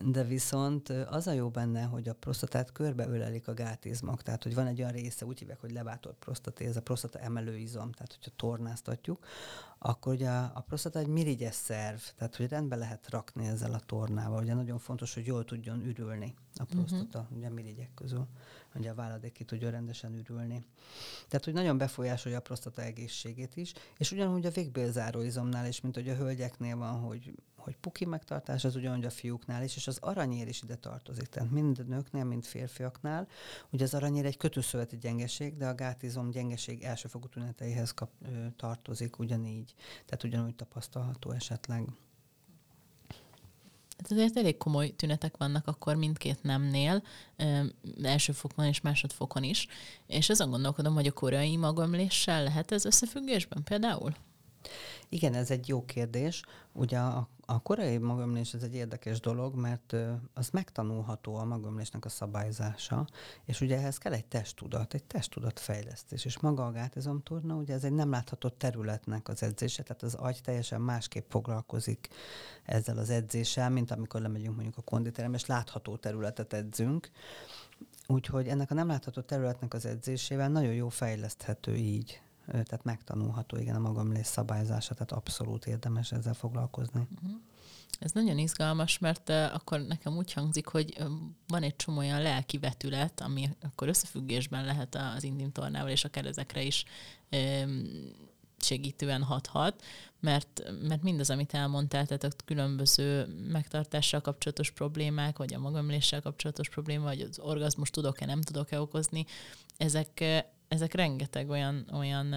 de viszont az a jó benne, hogy a prostatát körbeölelik a gátizmok, tehát hogy van egy olyan része, úgy hívják, hogy levátolt prostaté, ez a prostata emelőizom, tehát hogyha tornáztatjuk, akkor ugye a, a prostata egy mirigyes szerv, tehát hogy rendbe lehet rakni ezzel a tornával. Ugye nagyon fontos, hogy jól tudjon ürülni a mhm. prostata, uh-huh. ugye a mirigyek közül, hogy a váladék ki tudjon rendesen ürülni. Tehát, hogy nagyon befolyásolja a prostata egészségét is, és ugyanúgy a végbélzáróizomnál is, mint hogy a hölgyeknél van, hogy hogy puki megtartás az ugyanúgy a fiúknál is, és az aranyér is ide tartozik. Tehát mind nőknél, mind férfiaknál. Ugye az aranyér egy kötőszöveti gyengeség, de a gátizom gyengeség elsőfogú tüneteihez kap, ö, tartozik ugyanígy. Tehát ugyanúgy tapasztalható esetleg. Hát azért elég komoly tünetek vannak akkor mindkét nemnél, első fokon és másodfokon is. És azon gondolkodom, hogy a korai magömléssel lehet ez összefüggésben például? Igen, ez egy jó kérdés. Ugye a, a korai magömlés ez egy érdekes dolog, mert az megtanulható a magömlésnek a szabályzása, és ugye ehhez kell egy testtudat, egy testtudat fejlesztés, és maga a gátizomtorna, ugye ez egy nem látható területnek az edzése, tehát az agy teljesen másképp foglalkozik ezzel az edzéssel, mint amikor lemegyünk mondjuk a konditerembe, és látható területet edzünk, Úgyhogy ennek a nem látható területnek az edzésével nagyon jó fejleszthető így tehát megtanulható, igen, a magamlés szabályzása, tehát abszolút érdemes ezzel foglalkozni. Uh-huh. Ez nagyon izgalmas, mert akkor nekem úgy hangzik, hogy van egy csomó olyan lelki vetület, ami akkor összefüggésben lehet az intim tornával, és akár ezekre is segítően hathat, mert, mert mindaz, amit elmondtál, tehát a különböző megtartással kapcsolatos problémák, vagy a magamléssel kapcsolatos probléma, vagy az orgazmus tudok-e, nem tudok-e okozni, ezek ezek rengeteg olyan, olyan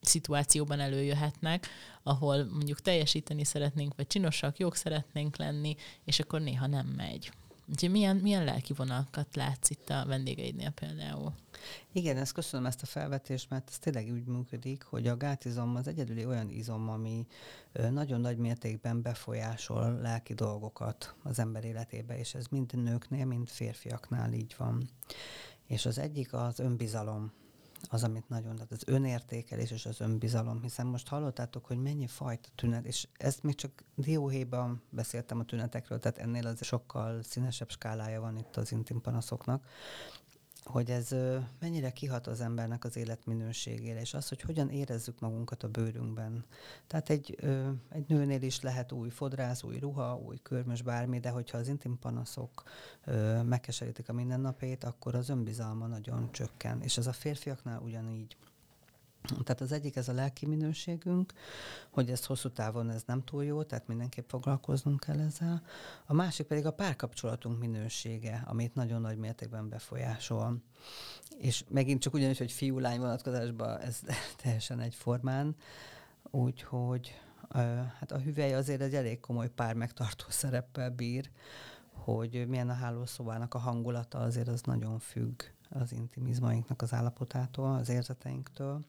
szituációban előjöhetnek, ahol mondjuk teljesíteni szeretnénk, vagy csinosak, jók szeretnénk lenni, és akkor néha nem megy. Úgyhogy milyen, milyen lelki vonalkat látsz itt a vendégeidnél például? Igen, ezt köszönöm ezt a felvetést, mert ez tényleg úgy működik, hogy a gátizom az egyedüli olyan izom, ami nagyon nagy mértékben befolyásol lelki dolgokat az ember életébe, és ez mind nőknél, mind férfiaknál így van. És az egyik az önbizalom az, amit nagyon, tehát az önértékelés és az önbizalom, hiszen most hallottátok, hogy mennyi fajta tünet, és ezt még csak dióhéjban beszéltem a tünetekről, tehát ennél az sokkal színesebb skálája van itt az intim panaszoknak, hogy ez mennyire kihat az embernek az életminőségére, és az, hogy hogyan érezzük magunkat a bőrünkben. Tehát egy, egy nőnél is lehet új fodrász, új ruha, új körmös, bármi, de hogyha az intim panaszok megkeserítik a mindennapét, akkor az önbizalma nagyon csökken. És ez a férfiaknál ugyanígy. Tehát az egyik ez a lelki minőségünk, hogy ez hosszú távon ez nem túl jó, tehát mindenképp foglalkoznunk kell ezzel. A másik pedig a párkapcsolatunk minősége, amit nagyon nagy mértékben befolyásol. És megint csak ugyanis, hogy fiú-lány vonatkozásban ez teljesen egyformán, úgyhogy hát a hüvely azért egy elég komoly pár megtartó szereppel bír, hogy milyen a hálószobának a hangulata, azért az nagyon függ az intimizmainknak az állapotától, az érzeteinktől.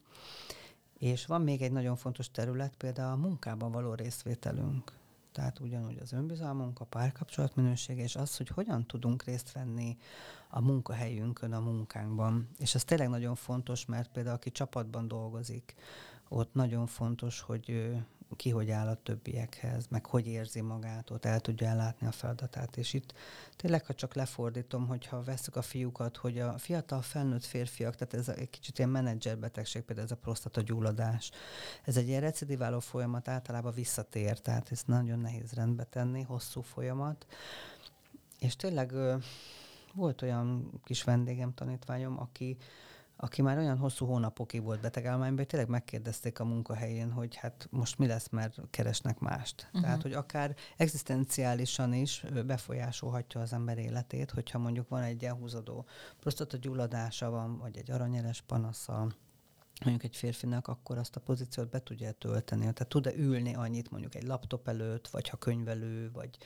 És van még egy nagyon fontos terület, például a munkában való részvételünk. Tehát ugyanúgy az önbizalmunk, a párkapcsolat minősége, és az, hogy hogyan tudunk részt venni a munkahelyünkön, a munkánkban. És ez tényleg nagyon fontos, mert például aki csapatban dolgozik, ott nagyon fontos, hogy ki hogy áll a többiekhez, meg hogy érzi magát, ott el tudja ellátni a feladatát. És itt tényleg, ha csak lefordítom, hogyha veszük a fiúkat, hogy a fiatal felnőtt férfiak, tehát ez egy kicsit ilyen menedzserbetegség, például ez a prostata gyulladás, ez egy ilyen recidiváló folyamat, általában visszatér, tehát ez nagyon nehéz rendbe tenni, hosszú folyamat. És tényleg volt olyan kis vendégem, tanítványom, aki aki már olyan hosszú hónapokig volt betegállományban, hogy tényleg megkérdezték a munkahelyén, hogy hát most mi lesz, mert keresnek mást. Uh-huh. Tehát, hogy akár egzisztenciálisan is befolyásolhatja az ember életét, hogyha mondjuk van egy elhúzódó prostatagyulladása van, vagy egy aranyeles panasza, mondjuk egy férfinak, akkor azt a pozíciót be tudja tölteni. Tehát tud-e ülni annyit mondjuk egy laptop előtt, vagy ha könyvelő, vagy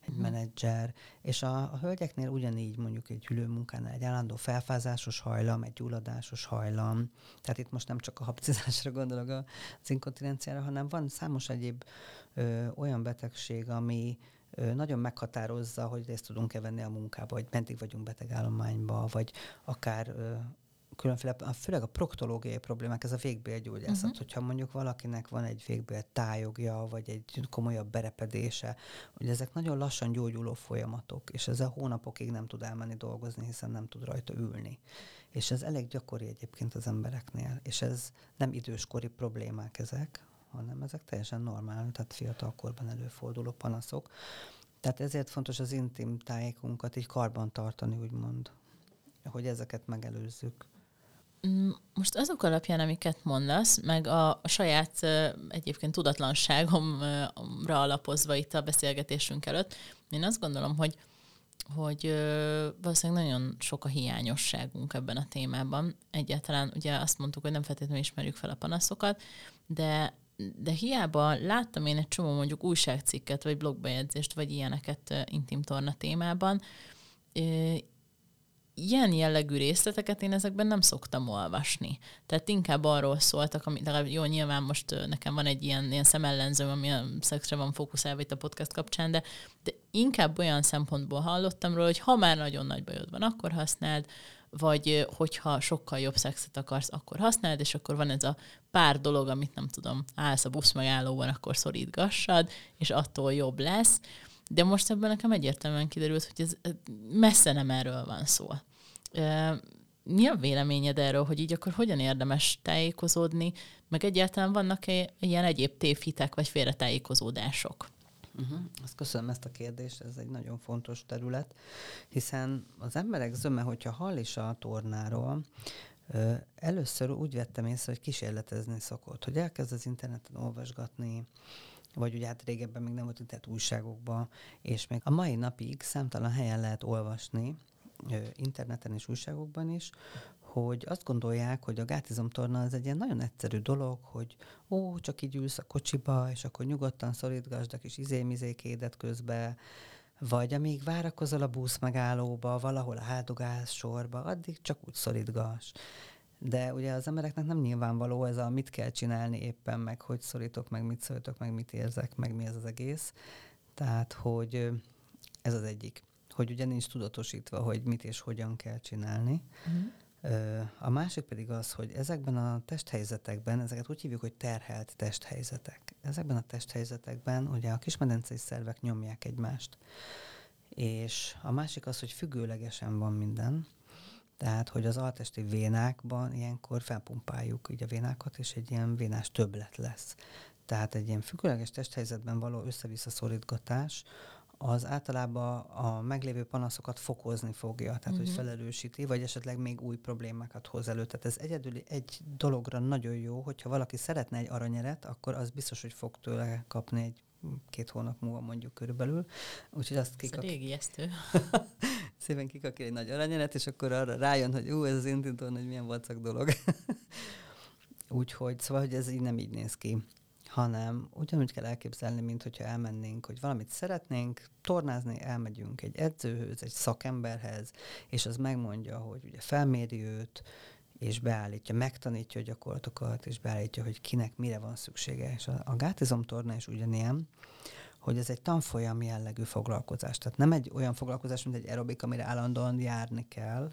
egy mm. menedzser. És a, a hölgyeknél ugyanígy mondjuk egy ülőmunkánál egy állandó felfázásos hajlam, egy gyulladásos hajlam. Tehát itt most nem csak a hapcizásra gondolok az inkontinenciára, hanem van számos egyéb ö, olyan betegség, ami ö, nagyon meghatározza, hogy részt tudunk-e venni a munkába, vagy meddig vagyunk betegállományba, vagy akár ö, különféle, főleg a proktológiai problémák, ez a végbélgyógyászat, uh-huh. hogyha mondjuk valakinek van egy végbél tájogja, vagy egy komolyabb berepedése, hogy ezek nagyon lassan gyógyuló folyamatok, és ezzel hónapokig nem tud elmenni dolgozni, hiszen nem tud rajta ülni. És ez elég gyakori egyébként az embereknél, és ez nem időskori problémák ezek, hanem ezek teljesen normál, tehát fiatalkorban előforduló panaszok. Tehát ezért fontos az intim tájékunkat így karban tartani, úgymond, hogy ezeket megelőzzük. Mm, most azok alapján, amiket mondasz, meg a, a saját egyébként tudatlanságomra alapozva itt a beszélgetésünk előtt, én azt gondolom, hogy hogy valószínűleg nagyon sok a hiányosságunk ebben a témában. Egyáltalán ugye azt mondtuk, hogy nem feltétlenül ismerjük fel a panaszokat, de de hiába láttam én egy csomó mondjuk újságcikket, vagy blogbejegyzést, vagy ilyeneket intim torna témában, ilyen jellegű részleteket én ezekben nem szoktam olvasni. Tehát inkább arról szóltak, ami, legalább jó, nyilván most nekem van egy ilyen, ilyen szemellenzőm, ami a szexre van fókuszálva itt a podcast kapcsán, de, de inkább olyan szempontból hallottam róla, hogy ha már nagyon nagy bajod van, akkor használd, vagy hogyha sokkal jobb szexet akarsz, akkor használd, és akkor van ez a pár dolog, amit nem tudom, állsz a busz megállóban, akkor szorítgassad, és attól jobb lesz. De most ebben nekem egyértelműen kiderült, hogy ez messze nem erről van szó. Mi a véleményed erről, hogy így akkor hogyan érdemes tájékozódni, meg egyáltalán vannak-e ilyen egyéb tévhitek vagy félretájékozódások? Uh-huh. Azt köszönöm ezt a kérdést, ez egy nagyon fontos terület, hiszen az emberek zöme, hogyha hall is a tornáról, először úgy vettem észre, hogy kísérletezni szokott, hogy elkezd az interneten olvasgatni, vagy ugye hát régebben még nem volt internet újságokban, és még a mai napig számtalan helyen lehet olvasni, interneten és újságokban is, hogy azt gondolják, hogy a gátizomtorna az egy ilyen nagyon egyszerű dolog, hogy ó, csak így ülsz a kocsiba, és akkor nyugodtan szorítgasd a kis izémizékédet közbe, vagy amíg várakozol a busz megállóba, valahol a háldogálsz sorba, addig csak úgy szorítgass. De ugye az embereknek nem nyilvánvaló ez a mit kell csinálni éppen, meg hogy szorítok, meg mit szorítok, meg mit érzek, meg mi ez az egész. Tehát, hogy ez az egyik hogy ugye nincs tudatosítva, hogy mit és hogyan kell csinálni. Uh-huh. A másik pedig az, hogy ezekben a testhelyzetekben, ezeket úgy hívjuk, hogy terhelt testhelyzetek. Ezekben a testhelyzetekben ugye a kismedencei szervek nyomják egymást. És a másik az, hogy függőlegesen van minden, tehát, hogy az altesti vénákban ilyenkor felpumpáljuk így a vénákat, és egy ilyen vénás többlet lesz. Tehát egy ilyen függőleges testhelyzetben való össze-vissza szorítgatás, az általában a meglévő panaszokat fokozni fogja, tehát uh-huh. hogy mhm. felelősíti, vagy esetleg még új problémákat hoz elő. Tehát ez egyedül egy dologra nagyon jó, hogyha valaki szeretne egy aranyeret, akkor az biztos, hogy fog tőle kapni egy két hónap múlva mondjuk körülbelül. Úgyhogy azt kikak... Ez ijesztő. Szépen kikakil egy nagy aranyeret, és akkor arra rájön, hogy ú, ez az intintón, hogy milyen vacak dolog. Úgyhogy, szóval, hogy ez így nem így néz ki hanem ugyanúgy kell elképzelni, mint hogyha elmennénk, hogy valamit szeretnénk tornázni, elmegyünk egy edzőhöz, egy szakemberhez, és az megmondja, hogy ugye felméri őt, és beállítja, megtanítja a gyakorlatokat, és beállítja, hogy kinek mire van szüksége. És a, a gátizomtorna is ugyanilyen, hogy ez egy tanfolyam jellegű foglalkozás. Tehát nem egy olyan foglalkozás, mint egy aerobik, amire állandóan járni kell,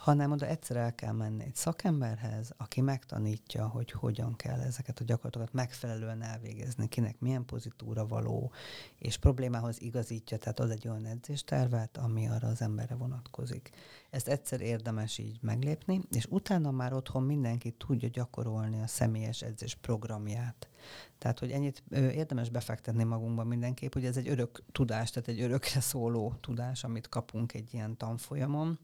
hanem oda egyszer el kell menni egy szakemberhez, aki megtanítja, hogy hogyan kell ezeket a gyakorlatokat megfelelően elvégezni, kinek milyen pozitúra való, és problémához igazítja, tehát az egy olyan edzéstervet, ami arra az emberre vonatkozik. Ezt egyszer érdemes így meglépni, és utána már otthon mindenki tudja gyakorolni a személyes edzés programját. Tehát, hogy ennyit érdemes befektetni magunkban mindenképp, hogy ez egy örök tudás, tehát egy örökre szóló tudás, amit kapunk egy ilyen tanfolyamon,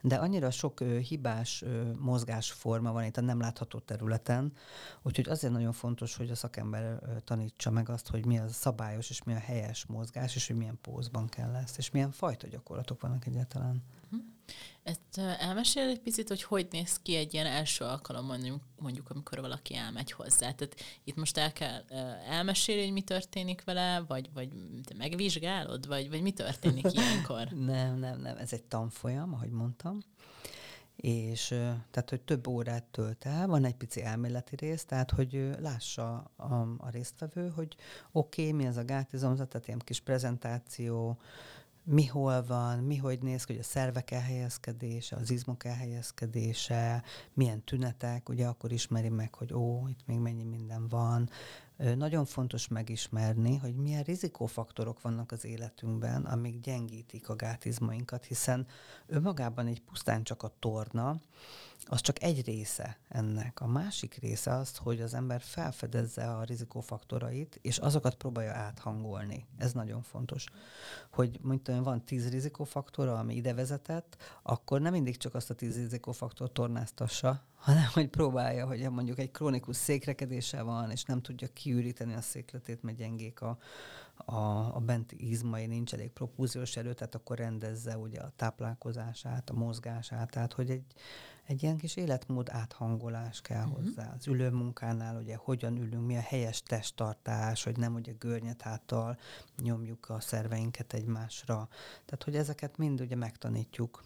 de annyira sok hibás mozgásforma van itt a nem látható területen, úgyhogy azért nagyon fontos, hogy a szakember tanítsa meg azt, hogy mi a szabályos és mi a helyes mozgás, és hogy milyen pózban kell lesz, és milyen fajta gyakorlatok vannak egyáltalán. Ezt elmesél egy picit, hogy hogy néz ki egy ilyen első alkalom, mondjuk, mondjuk amikor valaki elmegy hozzá. Tehát itt most el kell elmesélni, hogy mi történik vele, vagy, vagy te megvizsgálod, vagy, vagy mi történik ilyenkor? nem, nem, nem. Ez egy tanfolyam, ahogy mondtam és tehát, hogy több órát tölt el, van egy pici elméleti rész, tehát, hogy lássa a, a résztvevő, hogy oké, okay, mi ez a gátizomzat, tehát ilyen kis prezentáció, mi hol van, mi hogy néz ki, hogy a szervek elhelyezkedése, az izmok elhelyezkedése, milyen tünetek, ugye akkor ismeri meg, hogy ó, itt még mennyi minden van, nagyon fontos megismerni, hogy milyen rizikófaktorok vannak az életünkben, amik gyengítik a gátizmainkat, hiszen önmagában egy pusztán csak a torna, az csak egy része ennek. A másik része az, hogy az ember felfedezze a rizikófaktorait, és azokat próbálja áthangolni. Ez nagyon fontos. Hogy mondjuk van tíz rizikófaktora, ami ide vezetett, akkor nem mindig csak azt a tíz rizikófaktort tornáztassa, hanem hogy próbálja, hogy mondjuk egy krónikus székrekedése van, és nem tudja kiüríteni a székletét, mert gyengék a, a, a benti izmai, nincs elég propúziós erő, tehát akkor rendezze ugye a táplálkozását, a mozgását, tehát hogy egy, egy ilyen kis életmód áthangolás kell uh-huh. hozzá. Az ülőmunkánál ugye hogyan ülünk, mi a helyes testtartás, hogy nem ugye görnyet háttal nyomjuk a szerveinket egymásra. Tehát, hogy ezeket mind ugye megtanítjuk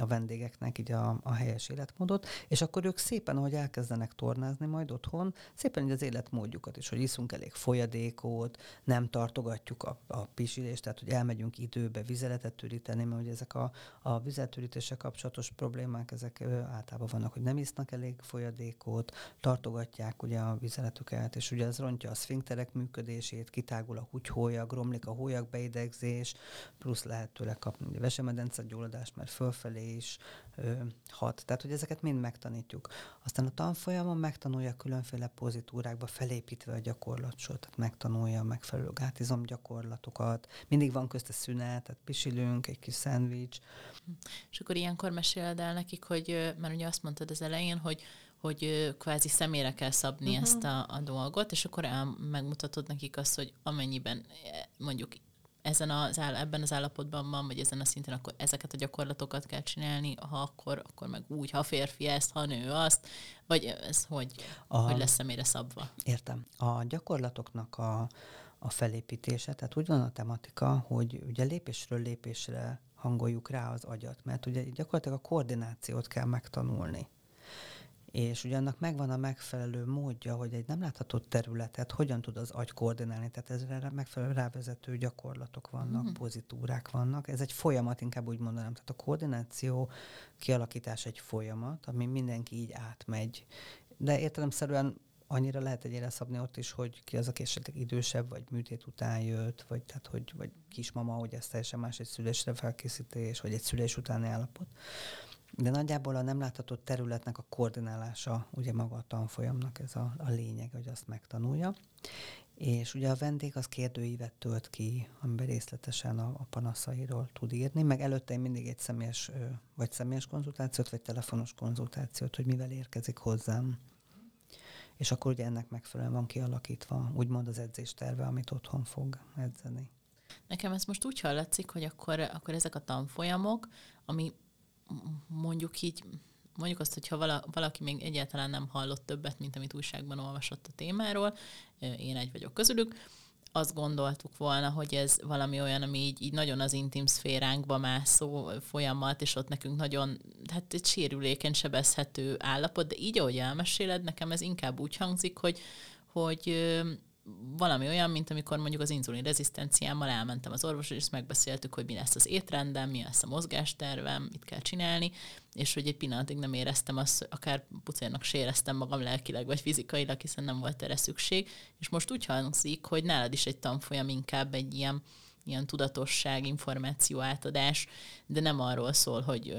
a vendégeknek így a, a helyes életmódot, és akkor ők szépen, ahogy elkezdenek tornázni majd otthon, szépen így az életmódjukat is, hogy iszunk elég folyadékot, nem tartogatjuk a, a pisilést, tehát hogy elmegyünk időbe vizeletet türíteni, mert ugye ezek a, a vizeletürítéssel kapcsolatos problémák, ezek általában vannak, hogy nem isznak elég folyadékot, tartogatják ugye a vizeletüket, és ugye ez rontja a szfinkterek működését, kitágul a húgyhólyag, romlik a hólyagbeidegzés, plusz lehet tőle kapni vesemedence gyulladást, mert fölfelé is ö, hat. Tehát, hogy ezeket mind megtanítjuk. Aztán a tanfolyamon megtanulja különféle pozitúrákba felépítve a gyakorlatot, tehát megtanulja a megfelelő gátizom gyakorlatokat. Mindig van közte szünet, tehát pisilünk, egy kis szendvics. És akkor ilyenkor meséled el nekik, hogy, mert ugye azt mondtad az elején, hogy hogy kvázi személyre kell szabni uh-huh. ezt a, a dolgot, és akkor el, megmutatod nekik azt, hogy amennyiben mondjuk ezen az áll, ebben az állapotban van, vagy ezen a szinten, akkor ezeket a gyakorlatokat kell csinálni, ha akkor, akkor meg úgy, ha férfi ezt, ha nő azt, vagy ez hogy, a, hogy lesz személyre szabva? Értem. A gyakorlatoknak a, a felépítése, tehát úgy van a tematika, hogy ugye lépésről lépésre hangoljuk rá az agyat, mert ugye gyakorlatilag a koordinációt kell megtanulni és ugye annak megvan a megfelelő módja, hogy egy nem látható területet hogyan tud az agy koordinálni, tehát ezre megfelelő rávezető gyakorlatok vannak, mm. pozitúrák vannak. Ez egy folyamat, inkább úgy mondanám. Tehát a koordináció kialakítás egy folyamat, ami mindenki így átmegy. De értelemszerűen annyira lehet egyére szabni ott is, hogy ki az, aki esetleg idősebb, vagy műtét után jött, vagy, tehát, hogy, vagy kismama, hogy ez teljesen más egy szülésre felkészítés, vagy egy szülés utáni állapot. De nagyjából a nem látható területnek a koordinálása, ugye maga a tanfolyamnak ez a, a lényeg, hogy azt megtanulja. és ugye a vendég az kérdőívet tölt ki, amiben részletesen a, a panaszairól tud írni, meg előtte én mindig egy személyes, vagy személyes konzultációt, vagy telefonos konzultációt, hogy mivel érkezik hozzám. És akkor ugye ennek megfelelően van kialakítva, úgymond az edzésterve, amit otthon fog edzeni. Nekem ez most úgy hallatszik, hogy akkor, akkor ezek a tanfolyamok, ami mondjuk így mondjuk azt, hogyha vala, valaki még egyáltalán nem hallott többet, mint amit újságban olvasott a témáról, én egy vagyok közülük, azt gondoltuk volna, hogy ez valami olyan, ami így, így nagyon az intim szféránkba mászó folyamat, és ott nekünk nagyon, hát egy sérülékeny, sebezhető állapot, de így, ahogy elmeséled, nekem ez inkább úgy hangzik, hogy, hogy valami olyan, mint amikor mondjuk az inzulin rezisztenciámmal elmentem az orvosra, és megbeszéltük, hogy mi lesz az étrendem, mi lesz a mozgástervem, mit kell csinálni, és hogy egy pillanatig nem éreztem azt, akár pucérnak se éreztem magam lelkileg vagy fizikailag, hiszen nem volt erre szükség, és most úgy hangzik, hogy nálad is egy tanfolyam inkább egy ilyen ilyen tudatosság, információ átadás, de nem arról szól, hogy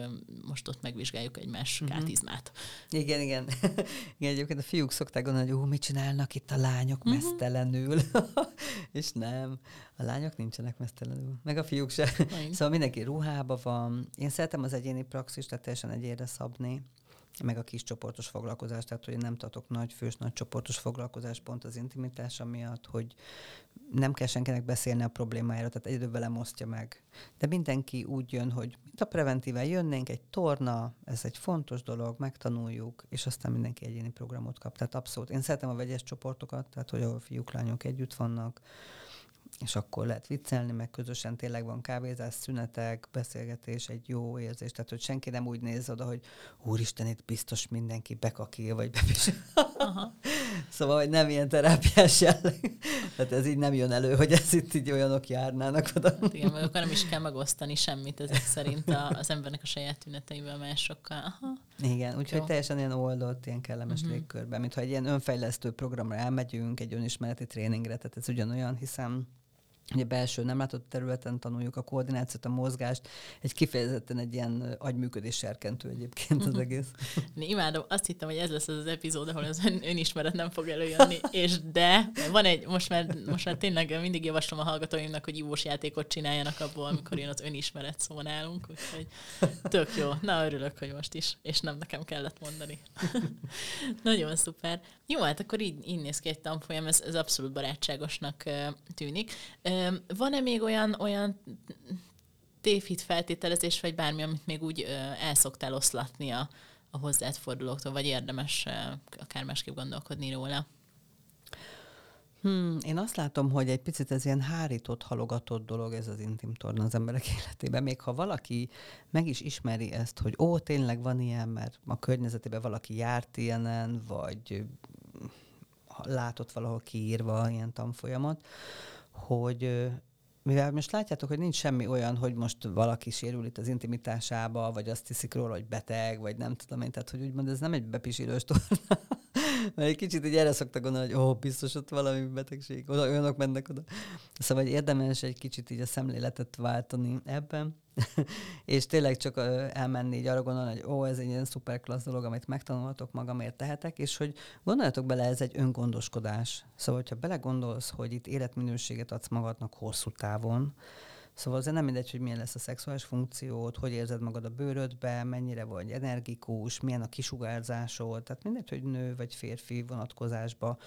most ott megvizsgáljuk egymás uh-huh. kátizmát. Igen, igen. igen, egyébként a fiúk szokták gondolni, hogy ó, mit csinálnak itt a lányok uh-huh. mesztelenül. És nem, a lányok nincsenek mesztelenül. Meg a fiúk se. Szóval mindenki ruhába van. Én szeretem az egyéni praxist, tehát teljesen egyére szabni meg a kis csoportos foglalkozás, tehát hogy nem tartok nagy fős, nagy csoportos foglalkozás pont az intimitása miatt, hogy nem kell senkinek beszélni a problémájáról, tehát egyedül velem osztja meg. De mindenki úgy jön, hogy mint a preventíven jönnénk, egy torna, ez egy fontos dolog, megtanuljuk, és aztán mindenki egyéni programot kap. Tehát abszolút. Én szeretem a vegyes csoportokat, tehát hogy a fiúk, lányok együtt vannak, és akkor lehet viccelni, meg közösen tényleg van kávézás, szünetek, beszélgetés, egy jó érzés. Tehát, hogy senki nem úgy néz oda, hogy úristen, itt biztos mindenki bekakil, vagy bepis. szóval, hogy nem ilyen terápiás jelleg. Tehát ez így nem jön elő, hogy ez itt így olyanok járnának oda. Hát igen, mert akkor nem is kell megosztani semmit ezek szerint a, az embernek a saját tüneteivel másokkal. Aha. Igen, úgyhogy teljesen ilyen oldott, ilyen kellemes uh-huh. légkörben, mintha egy ilyen önfejlesztő programra elmegyünk, egy önismereti tréningre, tehát ez ugyanolyan, hiszen ugye belső nem látott területen tanuljuk a koordinációt, a mozgást, egy kifejezetten egy ilyen agyműködés serkentő egyébként az egész. Én imádom, azt hittem, hogy ez lesz az, az epizód, ahol az ön, önismeret nem fog előjönni, és de, van egy, most már, most már tényleg mindig javaslom a hallgatóimnak, hogy ívós játékot csináljanak abból, amikor jön az önismeret szó nálunk, úgyhogy tök jó. Na, örülök, hogy most is, és nem nekem kellett mondani. Nagyon szuper. Jó, hát akkor így, így néz ki egy tanfolyam, ez, ez abszolút barátságosnak tűnik. Van-e még olyan, olyan tévhit feltételezés, vagy bármi, amit még úgy el szoktál oszlatni a, a hozzád fordulóktól, vagy érdemes akár másképp gondolkodni róla? Hmm, én azt látom, hogy egy picit ez ilyen hárított, halogatott dolog ez az intim torna az emberek életében. Még ha valaki meg is ismeri ezt, hogy ó, tényleg van ilyen, mert a környezetében valaki járt ilyenen, vagy látott valahol kiírva ilyen tanfolyamat, hogy mivel most látjátok, hogy nincs semmi olyan, hogy most valaki sérül itt az intimitásába, vagy azt hiszik róla, hogy beteg, vagy nem tudom én, tehát hogy úgymond ez nem egy bepisílős torna, mert egy kicsit így erre szoktak gondolni, hogy ó, oh, biztos ott valami betegség, oda, olyanok mennek oda. Szóval érdemes egy kicsit így a szemléletet váltani ebben, és tényleg csak elmenni így arra gondolni, hogy ó, ez egy ilyen szuper klassz dolog, amit megtanulhatok magamért tehetek, és hogy gondoljatok bele, ez egy öngondoskodás. Szóval, hogyha belegondolsz, hogy itt életminőséget adsz magadnak hosszú távon, Szóval azért nem mindegy, hogy milyen lesz a szexuális funkciód, hogy érzed magad a bőrödbe, mennyire vagy energikus, milyen a kisugárzásod, tehát mindegy, hogy nő vagy férfi vonatkozásba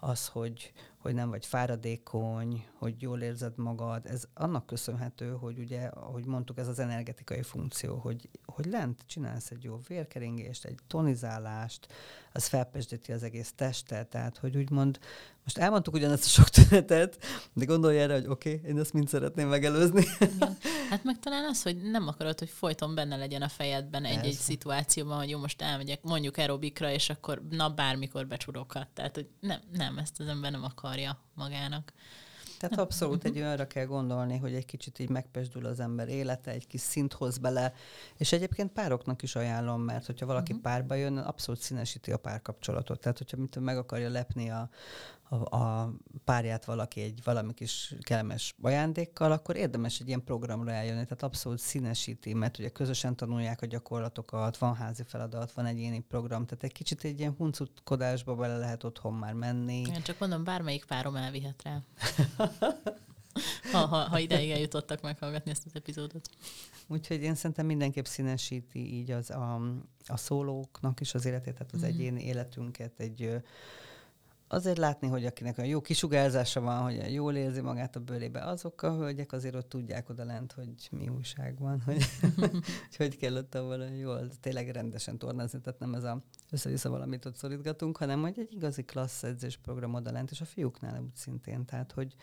az, hogy, hogy nem vagy fáradékony, hogy jól érzed magad, ez annak köszönhető, hogy ugye, ahogy mondtuk, ez az energetikai funkció, hogy, hogy lent csinálsz egy jó vérkeringést, egy tonizálást, az felpesdíti az egész testet, tehát hogy úgymond, most elmondtuk ugyanezt a sok tünetet, de gondolj erre, hogy oké, okay, én ezt mind szeretném megelőzni. Igen. Hát meg talán az, hogy nem akarod, hogy folyton benne legyen a fejedben egy-egy szituációban, hogy jó, most elmegyek mondjuk aerobikra, és akkor na bármikor becsurokat. Tehát, hogy nem, nem, ezt az ember nem akarja magának. Tehát abszolút egy olyanra kell gondolni, hogy egy kicsit így megpesdül az ember élete, egy kis szint hoz bele, és egyébként pároknak is ajánlom, mert hogyha valaki uh-huh. párba jön, abszolút színesíti a párkapcsolatot. Tehát, hogyha mit meg akarja lepni a, a, a párját valaki egy valami kis kellemes ajándékkal, akkor érdemes egy ilyen programra eljönni, tehát abszolút színesíti, mert ugye közösen tanulják a gyakorlatokat, van házi feladat, van egyéni program, tehát egy kicsit egy ilyen huncutkodásba bele lehet otthon már menni. Én csak mondom, bármelyik párom elvihet rá. ha, ha, ha ideig eljutottak meghallgatni ezt az epizódot. Úgyhogy én szerintem mindenképp színesíti így az a, a szólóknak is az életét, tehát az mm. egyéni életünket egy azért látni, hogy akinek a jó kisugárzása van, hogy jól érzi magát a bőrébe, azok a hölgyek azért ott tudják oda lent, hogy mi újság van, hogy hogy kell ott valami jól, tényleg rendesen tornázni, tehát nem ez a össze-vissza valamit ott szorítgatunk, hanem hogy egy igazi klassz edzésprogram oda lent, és a fiúknál úgy szintén, tehát hogy,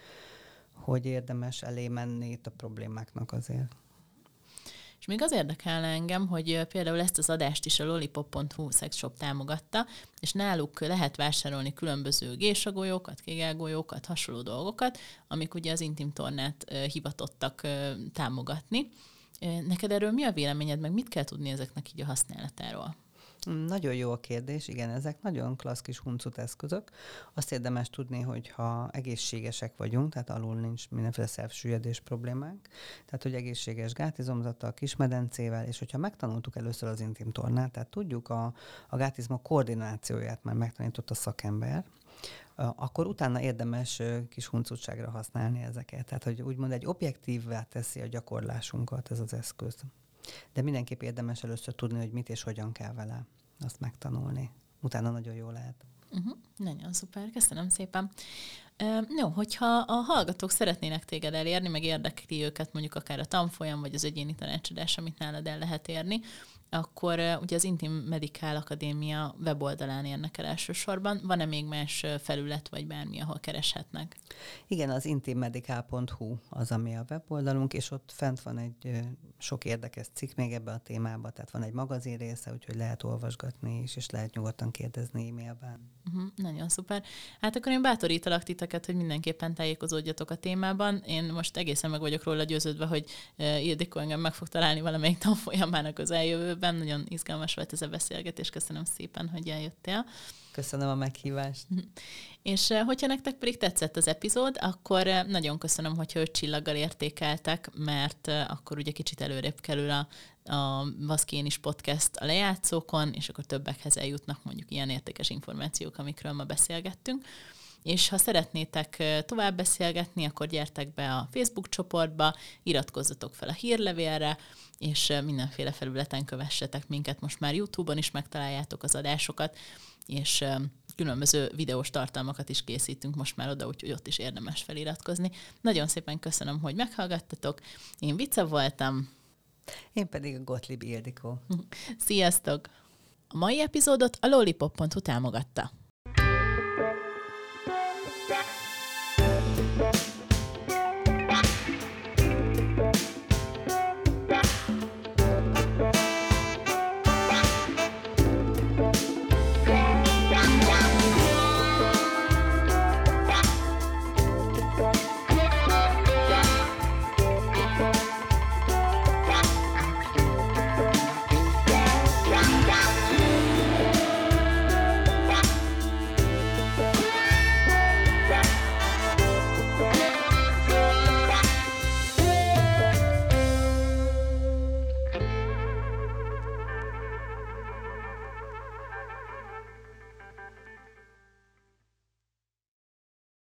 hogy érdemes elé menni itt a problémáknak azért. És még az érdekelne engem, hogy például ezt az adást is a lollipop.hu szexshop támogatta, és náluk lehet vásárolni különböző gésagolyókat, kégelgolyókat, hasonló dolgokat, amik ugye az intim tornát hivatottak támogatni. Neked erről mi a véleményed, meg mit kell tudni ezeknek így a használatáról? Nagyon jó a kérdés, igen, ezek nagyon klassz kis huncut eszközök. Azt érdemes tudni, hogy ha egészségesek vagyunk, tehát alul nincs mindenféle szervsüllyedés problémánk, tehát hogy egészséges gátizomzattal, kismedencével, és hogyha megtanultuk először az intim tornát, tehát tudjuk a, a gátizma koordinációját már megtanított a szakember, akkor utána érdemes kis huncutságra használni ezeket. Tehát, hogy úgymond egy objektívvá teszi a gyakorlásunkat ez az eszköz. De mindenképp érdemes először tudni, hogy mit és hogyan kell vele azt megtanulni. Utána nagyon jó lehet. Uh-huh. Nagyon szuper, köszönöm szépen. Uh, no, hogyha a hallgatók szeretnének téged elérni, meg érdekli őket mondjuk akár a tanfolyam, vagy az egyéni tanácsadás, amit nálad el lehet érni, akkor ugye az Intim Medical Akadémia weboldalán érnek el elsősorban. Van-e még más felület, vagy bármi, ahol kereshetnek? Igen, az intimmedical.hu az, ami a weboldalunk, és ott fent van egy sok érdekes cikk még ebbe a témába, tehát van egy magazin része, úgyhogy lehet olvasgatni is, és lehet nyugodtan kérdezni e-mailben. Uh-huh, nagyon szuper. Hát akkor én bátorítalak titeket, hogy mindenképpen tájékozódjatok a témában. Én most egészen meg vagyok róla győződve, hogy Ildikó engem meg fog találni valamelyik tanfolyamának a közeljövőben, jövőben. Nagyon izgalmas volt ez a beszélgetés, köszönöm szépen, hogy eljöttél. Köszönöm a meghívást. És eh, hogyha nektek pedig tetszett az epizód, akkor eh, nagyon köszönöm, hogyha öt csillaggal értékeltek, mert eh, akkor ugye kicsit előrébb kerül a, a Vaszkén is podcast a lejátszókon, és akkor többekhez eljutnak mondjuk ilyen értékes információk, amikről ma beszélgettünk. És ha szeretnétek tovább beszélgetni, akkor gyertek be a Facebook csoportba, iratkozzatok fel a hírlevélre, és mindenféle felületen kövessetek minket. Most már YouTube-on is megtaláljátok az adásokat, és különböző videós tartalmakat is készítünk most már oda, úgyhogy ott is érdemes feliratkozni. Nagyon szépen köszönöm, hogy meghallgattatok. Én Vica voltam. Én pedig a Gottlieb Ildikó. Sziasztok! A mai epizódot a lollipop.hu támogatta.